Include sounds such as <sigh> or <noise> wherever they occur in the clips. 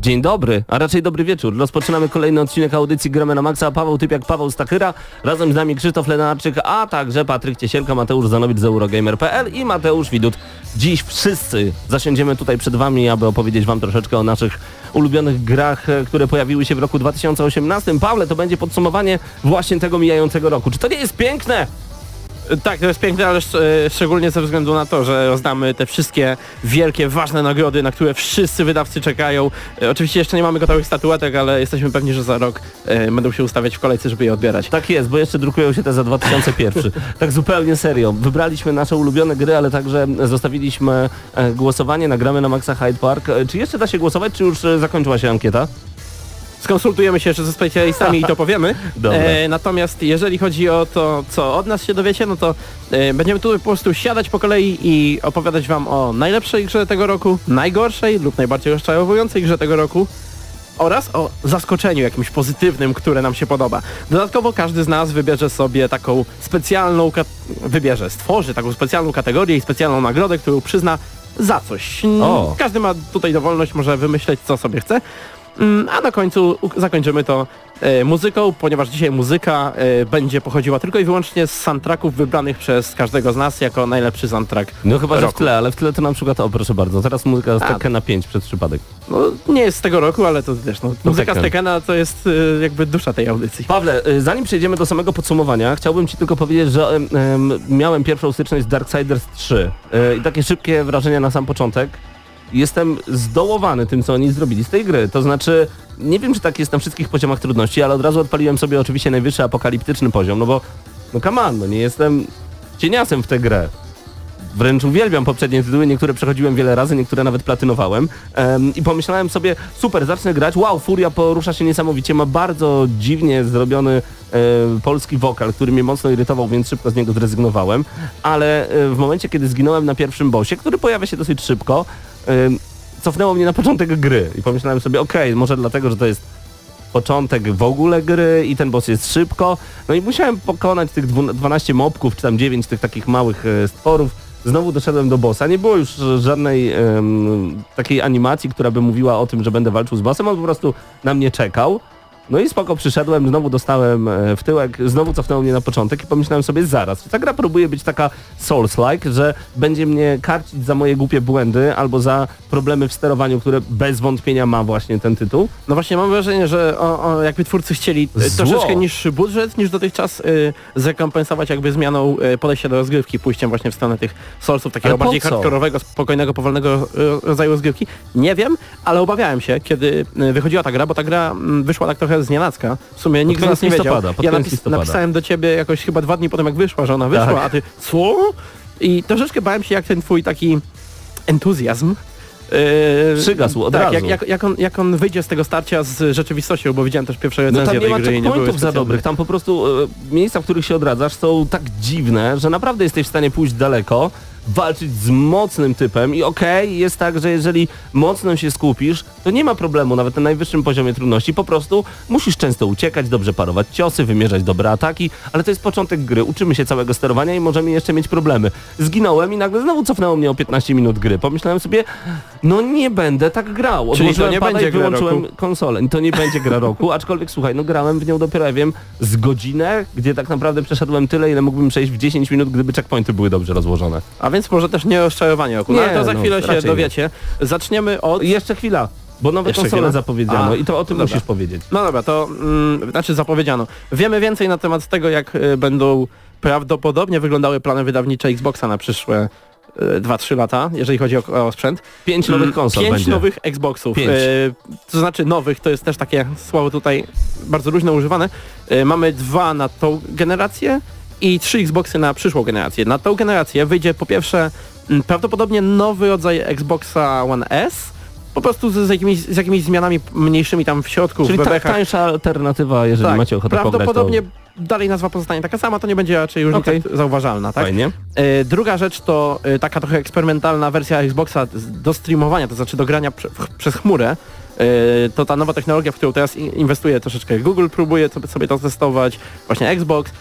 Dzień dobry, a raczej dobry wieczór. Rozpoczynamy kolejny odcinek audycji Gramy na Maxa. Paweł Typiak, Paweł Stachyra, razem z nami Krzysztof Lenarczyk, a także Patryk Ciesielka, Mateusz Zanowicz z Eurogamer.pl i Mateusz Widut. Dziś wszyscy zasiądziemy tutaj przed Wami, aby opowiedzieć Wam troszeczkę o naszych ulubionych grach, e, które pojawiły się w roku 2018. Pawle, to będzie podsumowanie właśnie tego mijającego roku. Czy to nie jest piękne? Tak, to jest piękne, ale sz- e, szczególnie ze względu na to, że rozdamy te wszystkie wielkie, ważne nagrody, na które wszyscy wydawcy czekają. E, Oczywiście jeszcze nie mamy gotowych statuetek, ale jesteśmy pewni, że za rok e, będą się ustawiać w kolejce, żeby je odbierać. Tak jest, bo jeszcze drukują się te za 2001. <laughs> tak zupełnie serio. Wybraliśmy nasze ulubione gry, ale także zostawiliśmy e, głosowanie, nagramy na Maxa Hyde Park. Czy jeszcze da się głosować, czy już zakończyła się ankieta? Skonsultujemy się jeszcze ze specjalistami i to powiemy. <laughs> E, natomiast jeżeli chodzi o to, co od nas się dowiecie, no to e, będziemy tutaj po prostu siadać po kolei i opowiadać wam o najlepszej grze tego roku, najgorszej lub najbardziej rozczarowującej grze tego roku oraz o zaskoczeniu jakimś pozytywnym, które nam się podoba. Dodatkowo każdy z nas wybierze sobie taką specjalną, wybierze, stworzy taką specjalną kategorię i specjalną nagrodę, którą przyzna za coś. O. Każdy ma tutaj dowolność, może wymyśleć co sobie chce. Mm, A na końcu zakończymy to e, muzyką, ponieważ dzisiaj muzyka e, będzie pochodziła tylko i wyłącznie z soundtracków wybranych przez każdego z nas jako najlepszy soundtrack No chyba, że w roku. tle, ale w tle to na przykład, o proszę bardzo, teraz muzyka z A. Tekkena 5 przez przypadek. No, nie jest z tego roku, ale to wiesz, no, muzyka z Tekken. Tekena to jest e, jakby dusza tej audycji. Pawle, zanim przejdziemy do samego podsumowania, chciałbym Ci tylko powiedzieć, że em, miałem pierwszą styczność z Darksiders 3 y, i takie szybkie wrażenia na sam początek. Jestem zdołowany tym, co oni zrobili z tej gry. To znaczy, nie wiem, czy tak jest na wszystkich poziomach trudności, ale od razu odpaliłem sobie oczywiście najwyższy apokaliptyczny poziom, no bo, no come on, no nie jestem cieniasem w tę grę. Wręcz uwielbiam poprzednie tytuły, niektóre przechodziłem wiele razy, niektóre nawet platynowałem Em, i pomyślałem sobie, super, zacznę grać, wow, Furia porusza się niesamowicie, ma bardzo dziwnie zrobiony e, polski wokal, który mnie mocno irytował, więc szybko z niego zrezygnowałem, ale e, w momencie, kiedy zginąłem na pierwszym bossie, który pojawia się dosyć szybko, cofnęło mnie na początek gry i pomyślałem sobie, okej, może dlatego, że to jest początek w ogóle gry i ten boss jest szybko. No i musiałem pokonać tych dwu- 12 mobków, czy tam 9 tych takich małych e, stworów. Znowu doszedłem do bossa. Nie było już e, żadnej em, takiej animacji, która by mówiła o tym, że będę walczył z bossem. On po prostu na mnie czekał. No i spoko, przyszedłem, znowu dostałem e, w tyłek, znowu cofnęło mnie na początek i pomyślałem sobie zaraz, ta gra próbuje być taka Souls-like, że będzie mnie karcić za moje głupie błędy albo za problemy w sterowaniu, które bez wątpienia ma właśnie ten tytuł. No właśnie mam wrażenie, że o, o, jakby twórcy chcieli e, Zło. troszeczkę niższy budżet niż dotychczas y, zrekompensować jakby zmianą y, podejścia do rozgrywki, pójściem właśnie w stronę tych solsów, takiego bardziej co? hardkorowego, spokojnego, powolnego rodzaju rozgrywki. Nie wiem, ale obawiałem się, kiedy wychodziła ta gra, bo ta gra mm, wyszła tak trochę z nienacka. W sumie nikt z nas nie wiedział. Ja napis, napisałem do ciebie jakoś chyba dwa dni potem jak wyszła, że ona wyszła, Tak. a ty co? I troszeczkę bałem się jak ten twój taki entuzjazm Yy, Przygasł od tak, razu. Jak, jak, jak, on, jak on wyjdzie z tego starcia z rzeczywistością, bo widziałem też pierwsze No recenzje tam nie tej ma gry nie były za dobrych, tam po prostu e, miejsca, w których się odradzasz są tak dziwne, że naprawdę jesteś w stanie pójść daleko, walczyć z mocnym typem i okej, jest tak, że jeżeli mocno się skupisz, to nie ma problemu nawet na najwyższym poziomie trudności, po prostu musisz często uciekać, dobrze parować ciosy, wymierzać dobre ataki, ale to jest początek gry, uczymy się całego sterowania i możemy jeszcze mieć problemy. Zginąłem i nagle znowu cofnęło mnie o 15 minut gry. Pomyślałem sobie, no nie będę tak grał. Czyli to nie będzie i gra wyłączyłem roku. konsolę. To nie będzie gra roku, <laughs> aczkolwiek słuchaj, no grałem w nią dopiero, ja wiem, z godzinę, gdzie tak naprawdę przeszedłem tyle, ile mógłbym przejść w 10 minut, gdyby checkpointy były dobrze rozłożone. A więc może też nie rozczarowanie oku. No Nie, ale to za no, chwilę się raczej nie. dowiecie. Zaczniemy od... Jeszcze chwila, bo nowe Jeszcze konsole zapowiedziano A, i to o tym dobra. musisz powiedzieć. No dobra, to mm, znaczy zapowiedziano. Wiemy więcej na temat tego, jak y, będą prawdopodobnie wyglądały plany wydawnicze Xboxa na przyszłe e, 2-3 lata, jeżeli chodzi o, o sprzęt. Pięć nowych konsol Pięć będzie. nowych Xboxów. Pięć. E, to znaczy nowych, to jest też takie słowo tutaj bardzo różne używane. E, mamy dwa na tą generację i trzy Xboxy na przyszłą generację. Na tą generację wyjdzie po pierwsze m, prawdopodobnie nowy rodzaj Xboxa One S, po prostu z, z, jakimiś, z jakimiś zmianami mniejszymi tam w środku, Czyli w ta, tańsza alternatywa, jeżeli Tak, macie ochotę pograć, prawdopodobnie to dalej nazwa pozostanie taka sama, to nie będzie raczej różnica Okej. zauważalna, tak? fajnie. E, druga rzecz to e, taka trochę eksperymentalna wersja Xboxa do streamowania, to znaczy do grania prze, w- przez chmurę. E, to ta nowa technologia, w którą teraz inwestuje troszeczkę Google, próbuje sobie to testować, właśnie Xbox.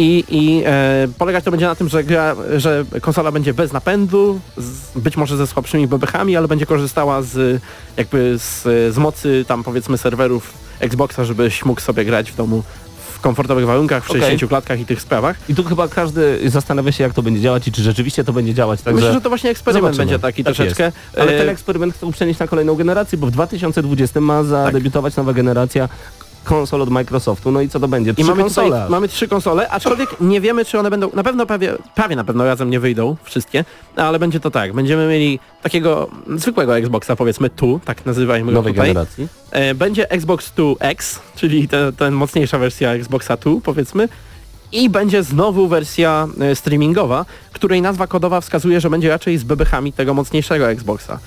I, i e, polegać to będzie na tym, że, gra, że konsola będzie bez napędu, z, być może ze słabszymi bebechami, ale będzie korzystała z jakby z, z mocy tam powiedzmy serwerów Xboxa, żebyś mógł sobie grać w domu w komfortowych warunkach, w Okej. 60 klatkach i tych sprawach. I tu chyba każdy zastanawia się, jak to będzie działać i czy rzeczywiście to będzie działać. Także Myślę, że to właśnie eksperyment zobaczymy. będzie taki Tak troszeczkę. Ale E, ten eksperyment chcą przenieść na kolejną generację, bo w 2020 ma zadebiutować nowa generacja konsol od Microsoftu. No i co to będzie? I Trzy mamy konsole. tutaj mamy trzy konsole, aczkolwiek <clears throat> nie wiemy, czy one będą, na pewno prawie, prawie na pewno razem nie wyjdą wszystkie, ale będzie to tak, będziemy mieli takiego zwykłego Xboxa, powiedzmy tu, tak nazywajmy go nowej tutaj. generacji. E, będzie Xbox 2X, czyli te, ten mocniejsza wersja Xboxa 2, powiedzmy. I będzie znowu wersja e, streamingowa, której nazwa kodowa wskazuje, że będzie raczej z bebechami tego mocniejszego Xboxa.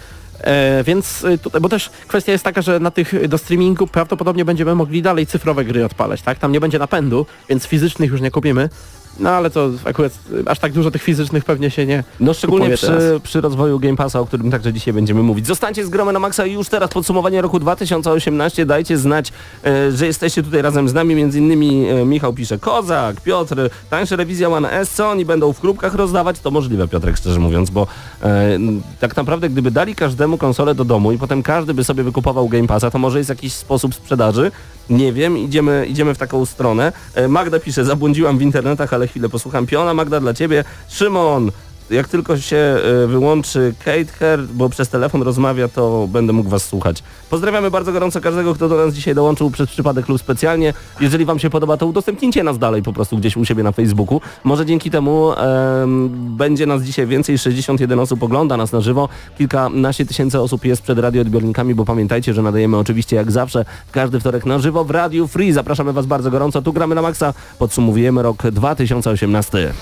E, więc e, tutaj, bo też kwestia jest taka, że na tych do streamingu prawdopodobnie będziemy mogli dalej cyfrowe gry odpalać, tak? Tam nie będzie napędu, więc fizycznych już nie kupimy. No ale to akurat e, aż tak dużo tych fizycznych pewnie się nie No szczególnie przy, przy rozwoju Game Passa, o którym także dzisiaj będziemy mówić. Zostańcie z Gromy na Maxa i już teraz podsumowanie roku 2018. Dajcie znać, e, że jesteście tutaj razem z nami. Między innymi e, Michał pisze Kozak, Piotr, tańsza rewizja One S, co oni będą w klubkach rozdawać? To możliwe, Piotrek, szczerze mówiąc, bo e, tak naprawdę gdyby dali każdemu konsolę do domu i potem każdy by sobie wykupował Game Passa, to może jest jakiś sposób sprzedaży. Nie wiem, idziemy, idziemy w taką stronę. Magda pisze, zabłądziłam w internetach, ale chwilę posłucham. Piona, Magda dla ciebie. Szymon, jak tylko się e, wyłączy Kate Her, bo przez telefon rozmawia, to będę mógł was słuchać. Pozdrawiamy bardzo gorąco każdego, kto do nas dzisiaj dołączył przez przypadek lub specjalnie. Jeżeli wam się podoba, to udostępnijcie nas dalej po prostu gdzieś u siebie na Facebooku. Może dzięki temu em, będzie nas dzisiaj więcej, 61 osób ogląda nas na żywo, kilkanaście tysięcy osób jest przed radioodbiornikami, bo pamiętajcie, że nadajemy oczywiście jak zawsze w każdy wtorek na żywo w Radiu Free. Zapraszamy was bardzo gorąco. Tu gramy na maksa. Podsumowujemy rok 2018.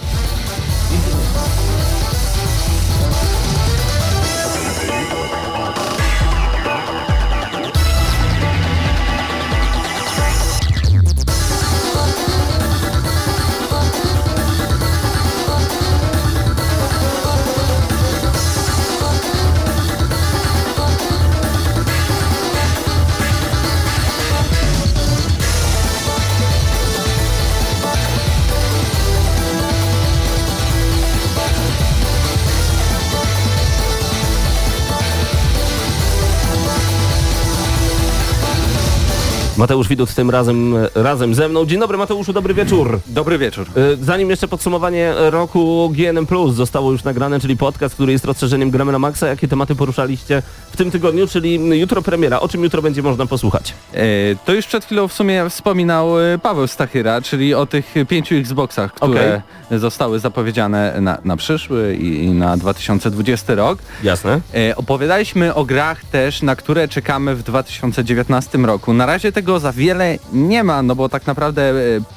Mateusz Widut tym razem, razem ze mną. Dzień dobry Mateuszu, dobry wieczór. Dobry wieczór. Y, Zanim jeszcze podsumowanie roku GNM Plus zostało już nagrane, czyli podcast, który jest rozszerzeniem Gramy na Maxa, jakie tematy poruszaliście tym tygodniu, czyli jutro premiera. O czym jutro będzie można posłuchać? E, to już przed chwilą w sumie wspominał e, Paweł Stachyra, czyli o tych pięciu Xboxach, które zostały zapowiedziane na, na przyszły i, i na 2020 rok. Jasne. E, opowiadaliśmy o grach też, na które czekamy w 2019 roku. Na razie tego za wiele nie ma, no bo tak naprawdę e,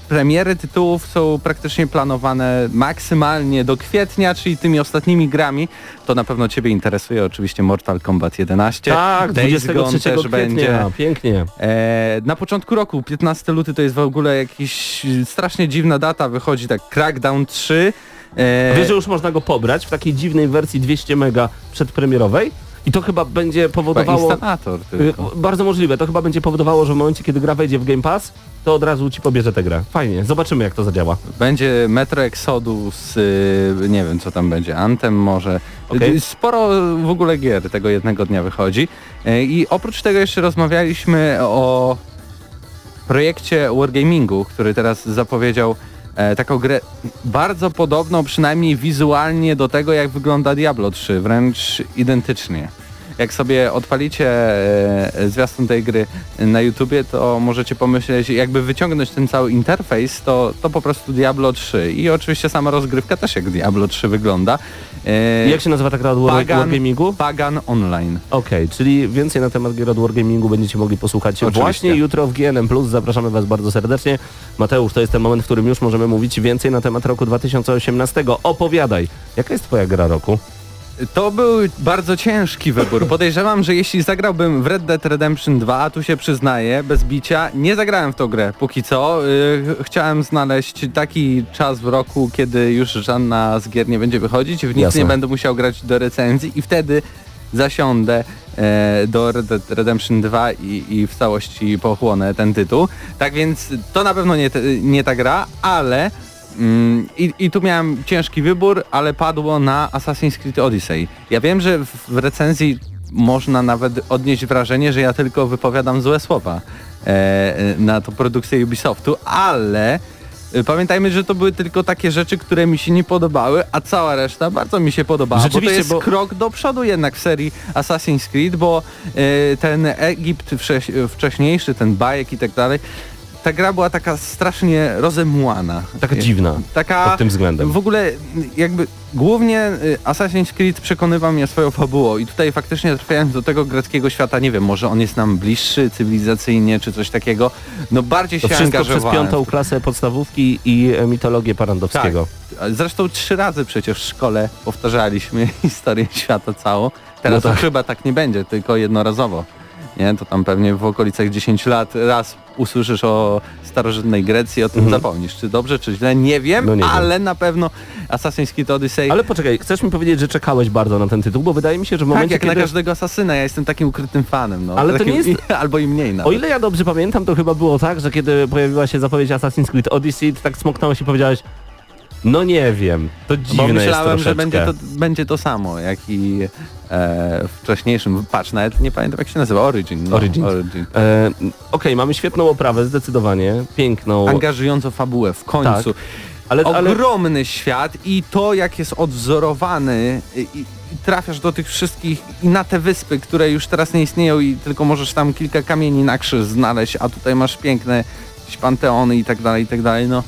premiery tytułów są praktycznie planowane maksymalnie do kwietnia, czyli tymi ostatnimi grami. To na pewno Ciebie interesuje, oczywiście Mortal Kombat 11. Tak, Days 23 Gone też kwietnia. będzie. Pięknie. E, na początku roku, 15 luty to jest w ogóle jakiś strasznie dziwna data, wychodzi tak Crackdown 3. E, Wiesz, że już można go pobrać w takiej dziwnej wersji 200 mega przedpremierowej i to chyba będzie chyba powodowało... instalator Y, tylko. Bardzo możliwe. To chyba będzie powodowało, że w momencie, kiedy gra wejdzie w Game Pass, to od razu ci pobierze tę grę. Fajnie, zobaczymy jak to zadziała. Będzie Metro Exodus, y, nie wiem co tam będzie, Anthem może. Okej. Y, Sporo w ogóle gier tego jednego dnia wychodzi. E, I oprócz tego jeszcze rozmawialiśmy o projekcie Wargamingu, który teraz zapowiedział e, taką grę bardzo podobną, przynajmniej wizualnie do tego, jak wygląda Diablo 3, wręcz identycznie. Jak sobie odpalicie e, zwiastun tej gry na YouTubie, to możecie pomyśleć, jakby wyciągnąć ten cały interfejs, to, to po prostu Diablo 3. I oczywiście sama rozgrywka też jak Diablo 3 wygląda. E, Jak się nazywa ta gra od Pagan, Wargamingu? Pagan Online. Okej, czyli więcej na temat gier od Wargamingu będziecie mogli posłuchać Oczywiście. właśnie jutro w GNM+. Zapraszamy Was bardzo serdecznie. Mateusz, to jest ten moment, w którym już możemy mówić więcej na temat roku 2018. Opowiadaj, jaka jest Twoja gra roku? To był bardzo ciężki wybór. Podejrzewam, że jeśli zagrałbym w Red Dead Redemption 2, a tu się przyznaję, bez bicia, nie zagrałem w tą grę póki co. Yy, chciałem znaleźć taki czas w roku, kiedy już żadna z gier nie będzie wychodzić, w nic Jasne. nie będę musiał grać do recenzji i wtedy zasiądę e, do Red Dead Redemption 2 i, i w całości pochłonę ten tytuł. Tak więc to na pewno nie, te, nie ta gra, ale I, I tu miałem ciężki wybór, ale padło na Assassin's Creed Odyssey. Ja wiem, że w, recenzji można nawet odnieść wrażenie, że ja tylko wypowiadam złe słowa e, na to produkcję Ubisoftu, ale e, pamiętajmy, że to były tylko takie rzeczy, które mi się nie podobały, a cała reszta bardzo mi się podobała, bo to jest bo- krok do przodu jednak w serii Assassin's Creed, bo e, ten Egipt wcześ- wcześniejszy, ten bajek i tak dalej, ta gra była taka strasznie rozemłana. Taka dziwna Taka pod tym względem. w ogóle jakby głównie y, Assassin's Creed przekonywał mnie swoją fabułą i tutaj faktycznie trafiając do tego greckiego świata, nie wiem, może on jest nam bliższy cywilizacyjnie czy coś takiego, no bardziej To się wszystko przez angażowałem. piątą klasę podstawówki i e, mitologię Parandowskiego. Tak. Zresztą trzy razy przecież w szkole powtarzaliśmy <laughs> historię świata całą. Teraz No tak. to chyba tak nie będzie, tylko jednorazowo. Nie, to tam pewnie w okolicach 10 lat raz usłyszysz o starożytnej Grecji, o tym zapomnisz. Czy dobrze, czy źle, nie wiem, Mhm. No nie wiem. ale na pewno Assassin's Creed Odyssey Ale poczekaj, chcesz mi powiedzieć, że czekałeś bardzo na ten tytuł, bo wydaje mi się, że w Tak, momencie, jak kiedy... na każdego asasyna, ja jestem takim ukrytym fanem, no. Ale to takim, nie jest- <laughs> Albo i mniej nawet. O ile ja dobrze pamiętam, to chyba było tak, że kiedy pojawiła się zapowiedź Assassin's Creed Odyssey, to tak smoknąłeś i powiedziałeś, no nie wiem, to dziwne Bo myślałem, że będzie to, będzie to samo, jak i e, wcześniejszym, patrz, nawet nie pamiętam jak się nazywa, Origin. No, Origins. Origin. E, Okej, mamy świetną oprawę, zdecydowanie, piękną, Angażującą fabułę w końcu. Tak. ale, ale Ogromny świat i to jak jest odwzorowany i, i trafiasz do tych wszystkich i na te wyspy, które już teraz nie istnieją i tylko możesz tam kilka kamieni na krzyż znaleźć, a tutaj masz piękne jakieś panteony i tak dalej, i tak dalej, no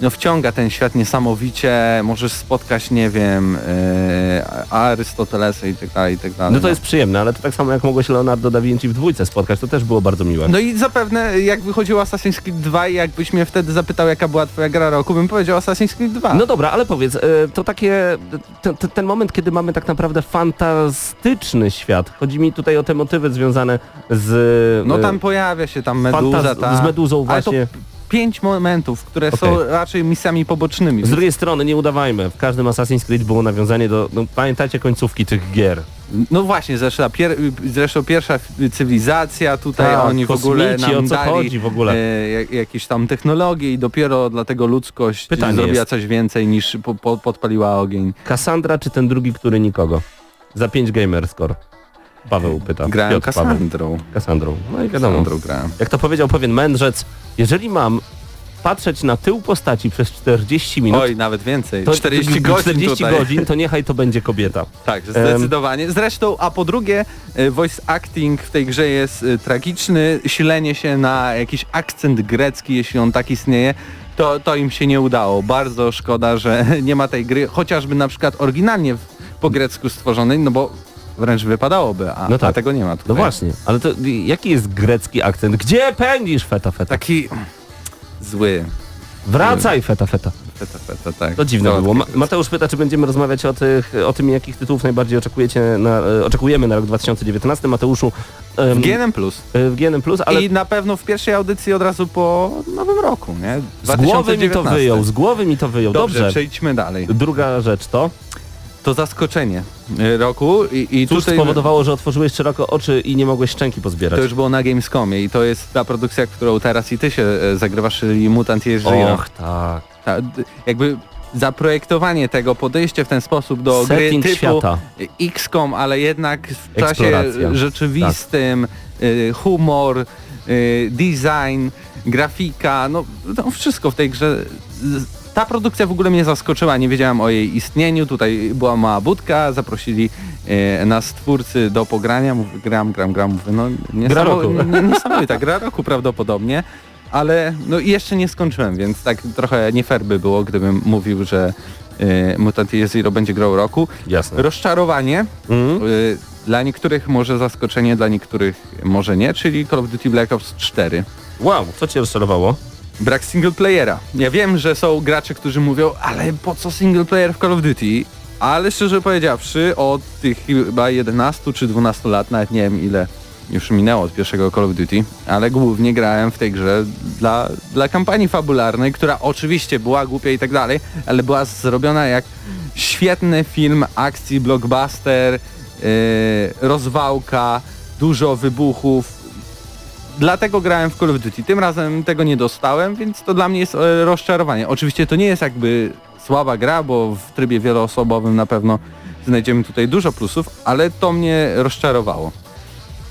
no wciąga ten świat niesamowicie, możesz spotkać, nie wiem, e, Arystotelesa i tak dalej, i tak dalej. no to jest przyjemne, ale to tak samo jak mogłeś Leonardo da Vinci w dwójce spotkać, to też było bardzo miłe. No i zapewne jak wychodziło Assassin's Creed 2 i jakbyś mnie wtedy zapytał jaka była twoja gra roku, bym powiedział Assassin's Creed 2. No dobra, ale powiedz, e, to takie, te, te, ten moment, kiedy mamy tak naprawdę fantastyczny świat, chodzi mi tutaj o te motywy związane z... No e, tam pojawia się tam meduza, ta, z meduzą ale to właśnie. Pięć momentów, które Okej. są raczej misjami pobocznymi. Z drugiej strony, nie udawajmy, w każdym Assassin's Creed było nawiązanie do, no pamiętajcie końcówki tych gier. No właśnie, zresztą, pier, zresztą pierwsza cywilizacja, tutaj Tak, oni w ogóle nam o co dali chodzi w ogóle? E, jak- jakieś tam technologie i dopiero dlatego ludzkość Pytanie zrobiła jest. coś więcej niż po, po, podpaliła ogień. Cassandra czy ten drugi, który nikogo? Za 5 gamer score. Paweł pyta. Grałem Piotr Paweł. Kassandrą. No i wiadomo. Kassandrą grałem. Jak to powiedział pewien mędrzec, jeżeli mam patrzeć na tył postaci przez 40 minut, Oj, nawet więcej. to 40 <laughs> godzin 40 tutaj. godzin, to niechaj to będzie kobieta. Tak, zdecydowanie. Zresztą, a po drugie, e, voice acting w tej grze jest e, tragiczny. Silenie się na jakiś akcent grecki, jeśli on tak istnieje, to, to im się nie udało. Bardzo szkoda, że <laughs> nie ma tej gry, chociażby na przykład oryginalnie po grecku stworzonej, no bo wręcz wypadałoby, a, No tak. a tego nie ma tutaj. No właśnie, ale to jaki jest grecki akcent? Gdzie pędzisz, feta, feta? Taki zły. Wracaj, feta, feta. Feta, feta, tak. To dziwne było. Ma. Mateusz pyta, czy będziemy rozmawiać o, tych, o tym, jakich tytułów najbardziej oczekujecie na, e, oczekujemy na rok 2019. Mateuszu, em, W GNM+. Plus. e, w GNM+, ale I na pewno w pierwszej audycji od razu po nowym roku, nie? z głowy mi to 2019. wyjął, z głowy mi to wyjął. Dobrze, Dobrze. przejdźmy dalej. Druga rzecz to, To zaskoczenie y, roku i, i cóż tutaj spowodowało, że otworzyłeś szeroko oczy i nie mogłeś szczęki pozbierać. to już było na Gamescomie i to jest ta produkcja, którą teraz i ty się e, zagrywasz, czyli Mutant Zero. Och, tak. Ta, jakby zaprojektowanie tego, podejście w ten sposób do Setting gry typu świata. XCOM, ale jednak w czasie rzeczywistym, y, humor, design, grafika, no, no wszystko w tej grze. Ta produkcja w ogóle mnie zaskoczyła, nie wiedziałem o jej istnieniu, tutaj była mała budka, zaprosili e, nas twórcy do pogrania, mówię, gram, gram, gram, mówię, no Gra roku. niesamowita, gra roku prawdopodobnie, ale no i jeszcze nie skończyłem, więc tak trochę nie fair by było, gdybym mówił, że e, Mutant Year Zero będzie grał roku. Jasne. Rozczarowanie, Mhm. y, dla niektórych może zaskoczenie, dla niektórych może nie, czyli Call of Duty Black Ops 4. Wow, co cię rozczarowało? Brak single playera. Ja wiem, że są gracze, którzy mówią, ale po co single player w Call of Duty? Ale szczerze powiedziawszy, od tych chyba 11 czy 12 lat, nawet nie wiem ile już minęło od pierwszego Call of Duty, ale głównie grałem w tej grze dla, dla kampanii fabularnej, która oczywiście była głupia i tak dalej, ale była zrobiona jak świetny film akcji, blockbuster, yy, rozwałka, dużo wybuchów, Dlatego grałem w Call of Duty. Tym razem tego nie dostałem, więc to dla mnie jest e, rozczarowanie. Oczywiście to nie jest jakby słaba gra, bo w trybie wieloosobowym na pewno znajdziemy tutaj dużo plusów, ale to mnie rozczarowało.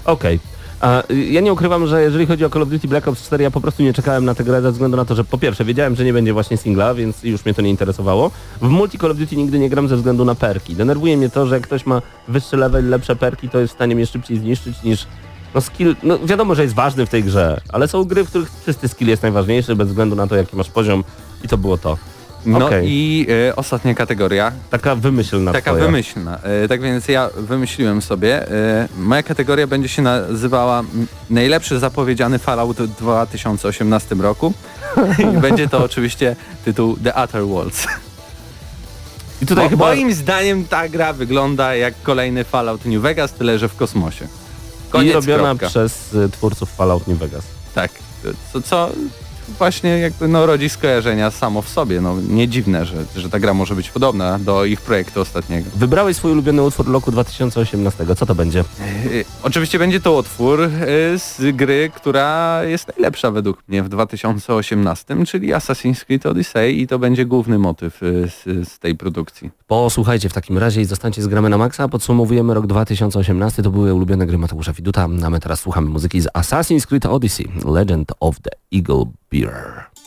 Okej. A, y, Ja nie ukrywam, że jeżeli chodzi o Call of Duty Black Ops 4, ja po prostu nie czekałem na tę grę ze względu na to, że po pierwsze wiedziałem, że nie będzie właśnie singla, więc już mnie to nie interesowało. W multi Call of Duty nigdy nie gram ze względu na perki. Denerwuje mnie to, że jak ktoś ma wyższy level, lepsze perki, to jest w stanie mnie szybciej zniszczyć niż no skill, no wiadomo, że jest ważny w tej grze, ale są gry, w których czysty skill jest najważniejszy bez względu na to, jaki masz poziom i to było to. No Okej. i e, ostatnia kategoria, Taka wymyślna taka twoja. wymyślna. E, tak więc ja wymyśliłem sobie, e, moja kategoria będzie się nazywała najlepszy zapowiedziany Fallout w 2018 roku. <laughs> I będzie to oczywiście tytuł The Outer Worlds. I tutaj Mo- chyba... Moim zdaniem ta gra wygląda jak kolejny Fallout New Vegas, tyle że w kosmosie. I Koniec, robiona kropka. przez y, twórców Fallout New Vegas. Tak, co, co właśnie jakby no, rodzi skojarzenia samo w sobie. No, nie dziwne, że, że ta gra może być podobna do ich projektu ostatniego. Wybrałeś swój ulubiony utwór roku 2018. Co to będzie? Yy, oczywiście będzie to utwór yy, z gry, która jest najlepsza według mnie w 2018, czyli Assassin's Creed Odyssey i to będzie główny motyw yy, z, z tej produkcji. Posłuchajcie w takim razie i zostańcie z gramy na maksa. Podsumowujemy rok 2018. To były ulubione gry Mateusza Widuta, a my teraz słuchamy muzyki z Assassin's Creed Odyssey, Legend of the Eagle Bearer. Gramy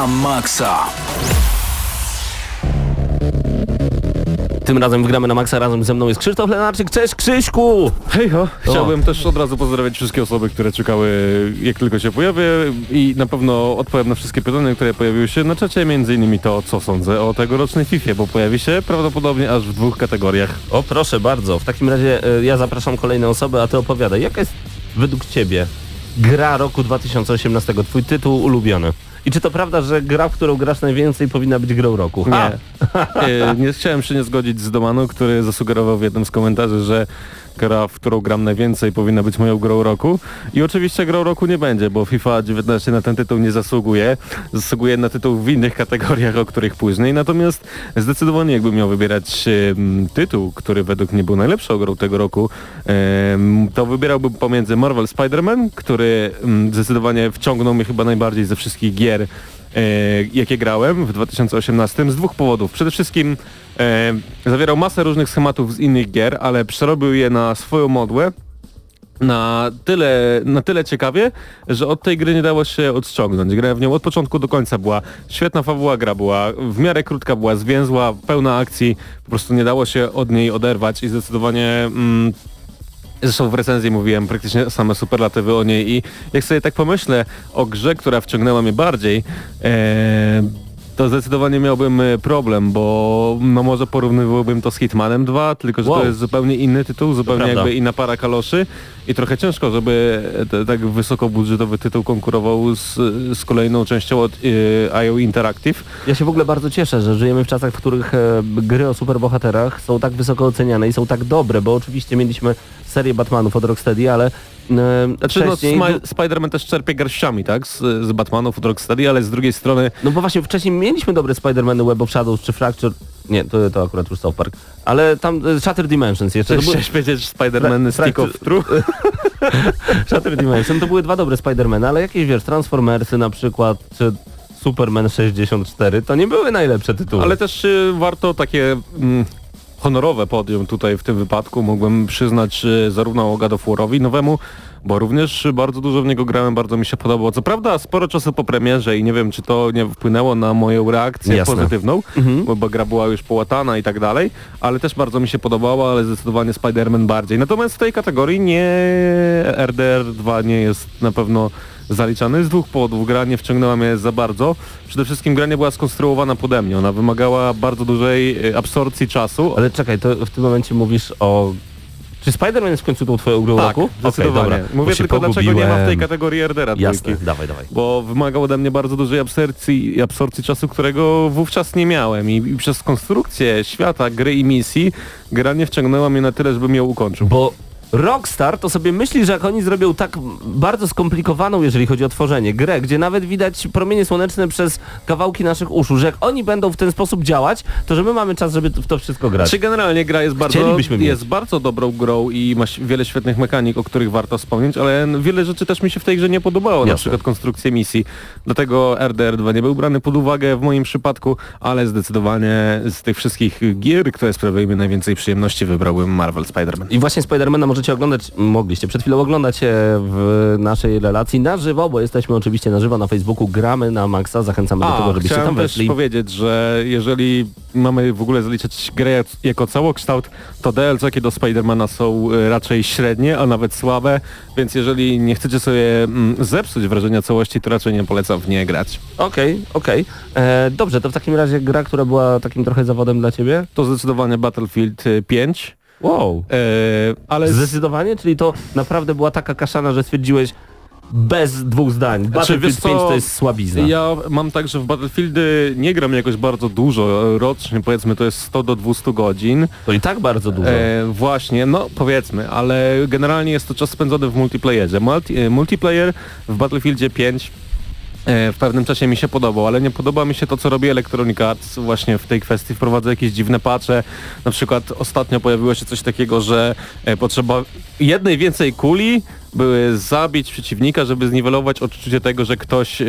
na maksa. Tym razem wgramy na maksa, razem ze mną jest Krzysztof Lenarczyk. Cześć Krzyśku! Hejho, chciałbym też od razu pozdrowić wszystkie osoby, które czekały jak tylko się pojawię i na pewno odpowiem na wszystkie pytania, które pojawiły się na czacie, między innymi to, co sądzę o tegorocznej FIFA, bo pojawi się prawdopodobnie aż w dwóch kategoriach. O proszę bardzo, w takim razie y, ja zapraszam kolejne osoby, a ty opowiadaj, jaka jest według ciebie gra roku 2018, twój tytuł ulubiony? I czy to prawda, że gra, w którą grasz najwięcej powinna być grą roku? Nie. E, <laughs> nie chciałem się nie zgodzić z Domanu, który zasugerował w jednym z komentarzy, że gra, w którą gram najwięcej powinna być moją grą roku. I oczywiście grą roku nie będzie, bo FIFA 19 na ten tytuł nie zasługuje. Zasługuje na tytuł w innych kategoriach, o których później. Natomiast zdecydowanie jakbym miał wybierać tytuł, który według mnie był najlepszą grą tego roku, em, to wybierałbym pomiędzy Marvel Spider-Man, który zdecydowanie wciągnął mnie chyba najbardziej ze wszystkich gier jakie grałem w 2018 z dwóch powodów. Przede wszystkim e, zawierał masę różnych schematów z innych gier, ale przerobił je na swoją modłę na tyle, na tyle ciekawie, że od tej gry nie dało się odciągnąć. Grałem w nią od początku do końca, była świetna fabuła, gra była w miarę krótka, była zwięzła, pełna akcji, po prostu nie dało się od niej oderwać i zdecydowanie mm, Zresztą w recenzji mówiłem praktycznie same superlatywy o niej i jak sobie tak pomyślę o grze, która wciągnęła mnie bardziej, e, to zdecydowanie miałbym e, problem, bo no może porównywałbym to z Hitmanem 2, tylko że Wow. to jest zupełnie inny tytuł, zupełnie jakby inna para kaloszy i trochę ciężko, żeby te, tak wysokobudżetowy tytuł konkurował z, z kolejną częścią od e, IO Interactive. ja się w ogóle bardzo cieszę, że żyjemy w czasach, w których e, gry o superbohaterach są tak wysoko oceniane i są tak dobre, bo oczywiście mieliśmy serię Batmanów od Rocksteady, ale e, Znaczy no, wcześniej... Smi- Spider-Man też czerpie garściami, tak, z, z Batmanów od Rocksteady, ale z drugiej strony No bo właśnie wcześniej mieliśmy dobre Spider-Many Web of Shadows czy Fracture. Nie, to, to akurat już South Park. Ale tam e, Shattered Dimensions jeszcze. Były, Chciałeś powiedzieć Spider-Man Stick of Truth? <laughs> Shattered Dimension to były dwa dobre Spider-Many, ale jakieś wiesz, Transformersy na przykład, czy Superman 64, to nie były najlepsze tytuły. Ale też y, warto takie mm, honorowe podium tutaj w tym wypadku. Mógłbym przyznać y, zarówno God of War'owi nowemu, bo również bardzo dużo w niego grałem, bardzo mi się podobało. Co prawda sporo czasu po premierze i nie wiem, czy to nie wpłynęło na moją reakcję Jasne. pozytywną, Mhm. bo, bo gra była już połatana i tak dalej, ale też bardzo mi się podobała, ale zdecydowanie Spider-Man bardziej. Natomiast w tej kategorii nie RDR 2 nie jest na pewno zaliczany z dwóch powodów. Gra nie wciągnęła mnie za bardzo. Przede wszystkim gra nie była skonstruowana pode mnie. Ona wymagała bardzo dużej y, absorpcji czasu. Ale czekaj, to w tym momencie mówisz o... Czy Spider-Man jest w końcu tą twoją grą tak, roku? zdecydowanie. Dobra. Bo Mówię tylko dlaczego nie ma w tej pogubiłem. kategorii RDR-a Jasne, dawaj, dawaj. Bo wymagał ode mnie bardzo dużej absorpcji, absorpcji czasu, którego wówczas nie miałem. I, I przez konstrukcję świata, gry i misji, gra nie wciągnęła mnie na tyle, żebym ją ukończył. Bo Rockstar to sobie myśli, że jak oni zrobią tak bardzo skomplikowaną, jeżeli chodzi o tworzenie, grę, gdzie nawet widać promienie słoneczne przez kawałki naszych uszu, że jak oni będą w ten sposób działać, to że my mamy czas, żeby w to wszystko grać. Czy generalnie gra jest bardzo, jest bardzo dobrą grą i ma wiele świetnych mechanik, o których warto wspomnieć, ale wiele rzeczy też mi się w tej grze nie podobało, na Jasne. przykład konstrukcję misji. Dlatego RDR2 nie był brany pod uwagę w moim przypadku, ale zdecydowanie z tych wszystkich gier, które sprawiają mi najwięcej przyjemności, wybrałbym Marvel Spider-Man. I właśnie Spidermana możecie oglądać, mogliście przed chwilą oglądać e, w naszej relacji na żywo, bo jesteśmy oczywiście na żywo na Facebooku, gramy na Maxa, zachęcamy do tego, żebyście tam też weszli. powiedzieć, że jeżeli mamy w ogóle zaliczać grę jak- jako całokształt, to DLC-ki do Spidermana są e, raczej średnie, a nawet słabe, więc jeżeli nie chcecie sobie mm, zepsuć wrażenia całości, to raczej nie polecam w nie grać. Okej, okej. E, Dobrze, to w takim razie gra, która była takim trochę zawodem dla ciebie? To zdecydowanie Battlefield e, 5, Wow. e, ale Zdecydowanie? Czyli to naprawdę była taka kaszana, że stwierdziłeś bez dwóch zdań. Battlefield wiesz co, 5 to jest słabizna. ja mam tak, że w Battlefieldy nie gram jakoś bardzo dużo, rocznie powiedzmy to jest 100 do 200 godzin. To i tak bardzo dużo. E, właśnie, no powiedzmy, ale generalnie jest to czas spędzony w multiplayerze. Multi, e, multiplayer w Battlefieldzie 5 e, w pewnym czasie mi się podobał, ale nie podoba mi się to, co robi Electronic Arts właśnie w tej kwestii. Wprowadza jakieś dziwne patche. Na przykład ostatnio pojawiło się coś takiego, że e, potrzeba jednej więcej kuli, były zabić przeciwnika, żeby zniwelować odczucie tego, że ktoś e,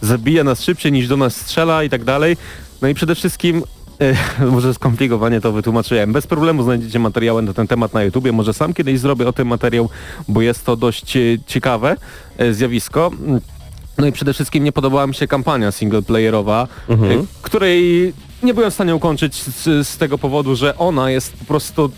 zabija nas szybciej niż do nas strzela i tak dalej. No i przede wszystkim E, <laughs> może skomplikowanie to wytłumaczyłem. Bez problemu znajdziecie materiały na ten temat na YouTubie. Może sam kiedyś zrobię o tym materiał, bo jest to dość e, ciekawe e, zjawisko. No i przede wszystkim nie podobała mi się kampania singleplayerowa, Mhm. y, której nie byłem w stanie ukończyć z, z tego powodu, że ona jest po prostu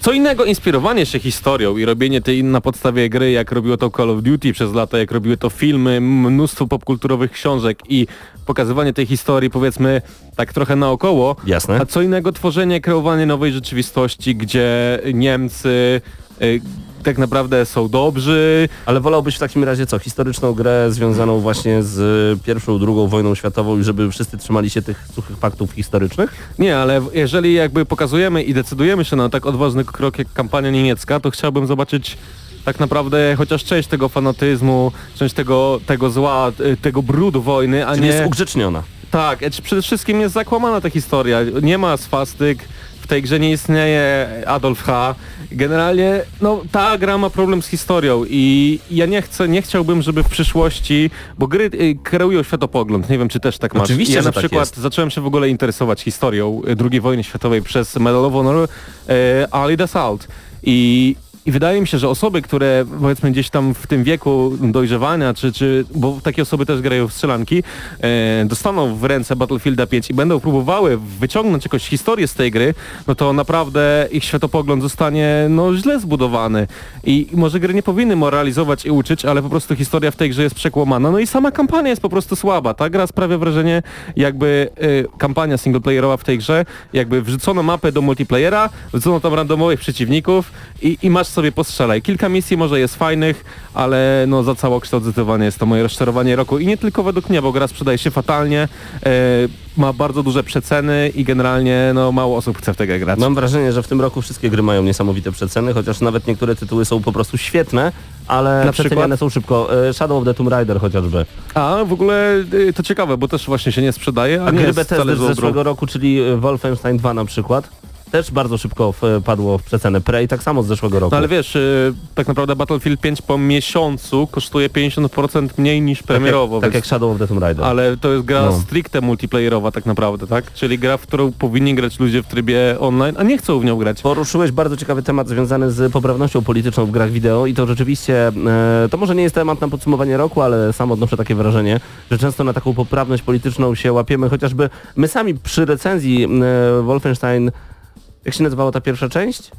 co innego inspirowanie się historią i robienie tej na podstawie gry, jak robiło to Call of Duty przez lata, jak robiły to filmy, mnóstwo popkulturowych książek i pokazywanie tej historii powiedzmy tak trochę naokoło. Jasne. A co innego tworzenie, kreowanie nowej rzeczywistości, gdzie Niemcy y, tak naprawdę są dobrzy, Ale wolałbyś w takim razie co? Historyczną grę związaną właśnie z pierwszą, drugą wojną światową i żeby wszyscy trzymali się tych suchych faktów historycznych? Nie, ale jeżeli jakby pokazujemy i decydujemy się na tak odważny krok jak kampania niemiecka, to chciałbym zobaczyć tak naprawdę chociaż część tego fanatyzmu, część tego, tego zła, y, tego brudu wojny, a Czyli nie... jest ugrzeczniona. Tak, przede wszystkim jest zakłamana ta historia. Nie ma swastyk, w tej grze nie istnieje Adolf H. Generalnie, no ta gra ma problem z historią i ja nie chcę, nie chciałbym, żeby w przyszłości, bo gry y, kreują światopogląd, nie wiem czy też tak masz. Oczywiście, ja na tak przykład jest. zacząłem się w ogóle interesować historią y, II wojny światowej przez Medal of Honor e, Allied Assault i i wydaje mi się, że osoby, które powiedzmy gdzieś tam w tym wieku dojrzewania, czy, czy bo takie osoby też grają w strzelanki, e, dostaną w ręce Battlefielda 5 i będą próbowały wyciągnąć jakąś historię z tej gry, no to naprawdę ich światopogląd zostanie no źle zbudowany. I, może gry nie powinny moralizować i uczyć, ale po prostu historia w tej grze jest przekłamana. No i sama kampania jest po prostu słaba. Ta gra sprawia wrażenie, jakby e, kampania singleplayerowa w tej grze, jakby wrzucono mapę do multiplayera, wrzucono tam randomowych przeciwników i, i masz sobie postrzelaj. Kilka misji może jest fajnych, ale no za całokształt zdecydowanie jest to moje rozczarowanie roku i nie tylko według mnie, bo gra sprzedaje się fatalnie, e, ma bardzo duże przeceny i generalnie no mało osób chce w tę grę grać. Mam wrażenie, że w tym roku wszystkie gry mają niesamowite przeceny, chociaż nawet niektóre tytuły są po prostu świetne, ale Na przeceniane przykład? są szybko. E, Shadow of the Tomb Raider chociażby. A w ogóle y, to ciekawe, bo też właśnie się nie sprzedaje, a, A nie gry jest z zeszłego roku, czyli e, Wolfenstein 2 na przykład, też bardzo szybko padło w przecenę. Prey tak samo z zeszłego roku. No ale wiesz, y, tak naprawdę Battlefield 5 po miesiącu kosztuje 50% mniej niż tak, premierowo, jak, tak jak Shadow of the Tomb Raider. Ale to jest gra No. stricte multiplayerowa tak naprawdę, tak? Czyli gra, w którą powinni grać ludzie w trybie online, a nie chcą w nią grać. Poruszyłeś bardzo ciekawy temat związany z poprawnością polityczną w grach wideo i to rzeczywiście, e, to może nie jest temat na podsumowanie roku, ale sam odnoszę takie wrażenie, że często na taką poprawność polityczną się łapiemy, chociażby my sami przy recenzji e, Wolfenstein, jak się nazywała ta pierwsza część?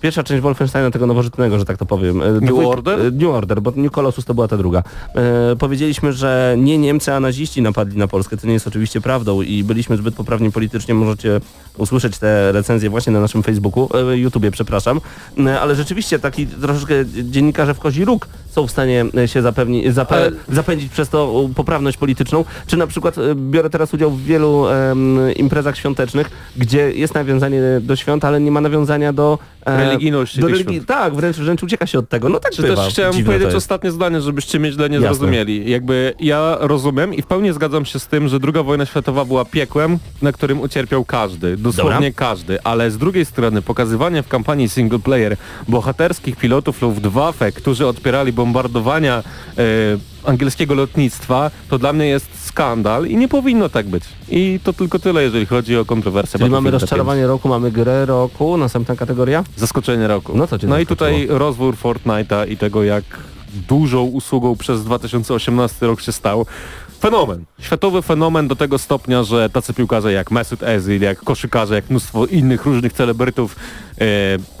Pierwsza część Wolfensteina tego nowożytnego, że tak to powiem. E, New dwójk- Order? e, New Order, bo New Colossus to była ta druga. E, powiedzieliśmy, że nie Niemcy, a naziści napadli na Polskę. To nie jest oczywiście prawdą i byliśmy zbyt poprawni politycznie. Możecie usłyszeć te recenzje właśnie na naszym Facebooku, e, YouTubie, przepraszam. E, ale rzeczywiście taki troszeczkę dziennikarze w kozi róg są w stanie e, się zapewni, zape, Ale- zapędzić przez to poprawność polityczną. Czy na przykład biorę teraz udział w wielu em, imprezach świątecznych, gdzie jest nawiązanie do świąt, ale nie ma nawiązania do e, Religijności do tych religii. Tak, wręcz, wręcz ucieka się od tego. No tak Czy bywa. też chciałem Dziwne to powiedzieć ostatnie zdanie, żebyście mnie źle nie Jasne. zrozumieli. Jakby ja rozumiem i w pełni zgadzam się z tym, że druga wojna światowa była piekłem, na którym ucierpiał każdy, dosłownie każdy, ale z drugiej strony pokazywanie w kampanii single player bohaterskich pilotów Luftwaffe, którzy odpierali bombardowania e, angielskiego lotnictwa, to dla mnie jest skandal i nie powinno tak być. I to tylko tyle, jeżeli chodzi o kontrowersję. Czyli mamy rozczarowanie roku, mamy grę roku, następna kategoria? 5. Zaskoczenie roku. No cię no i tutaj rozwór Fortnite'a i tego, jak dużą usługą przez 2018 rok się stał. Fenomen. Światowy fenomen do tego stopnia, że tacy piłkarze jak Mesut Özil, jak koszykarze, jak mnóstwo innych różnych celebrytów e,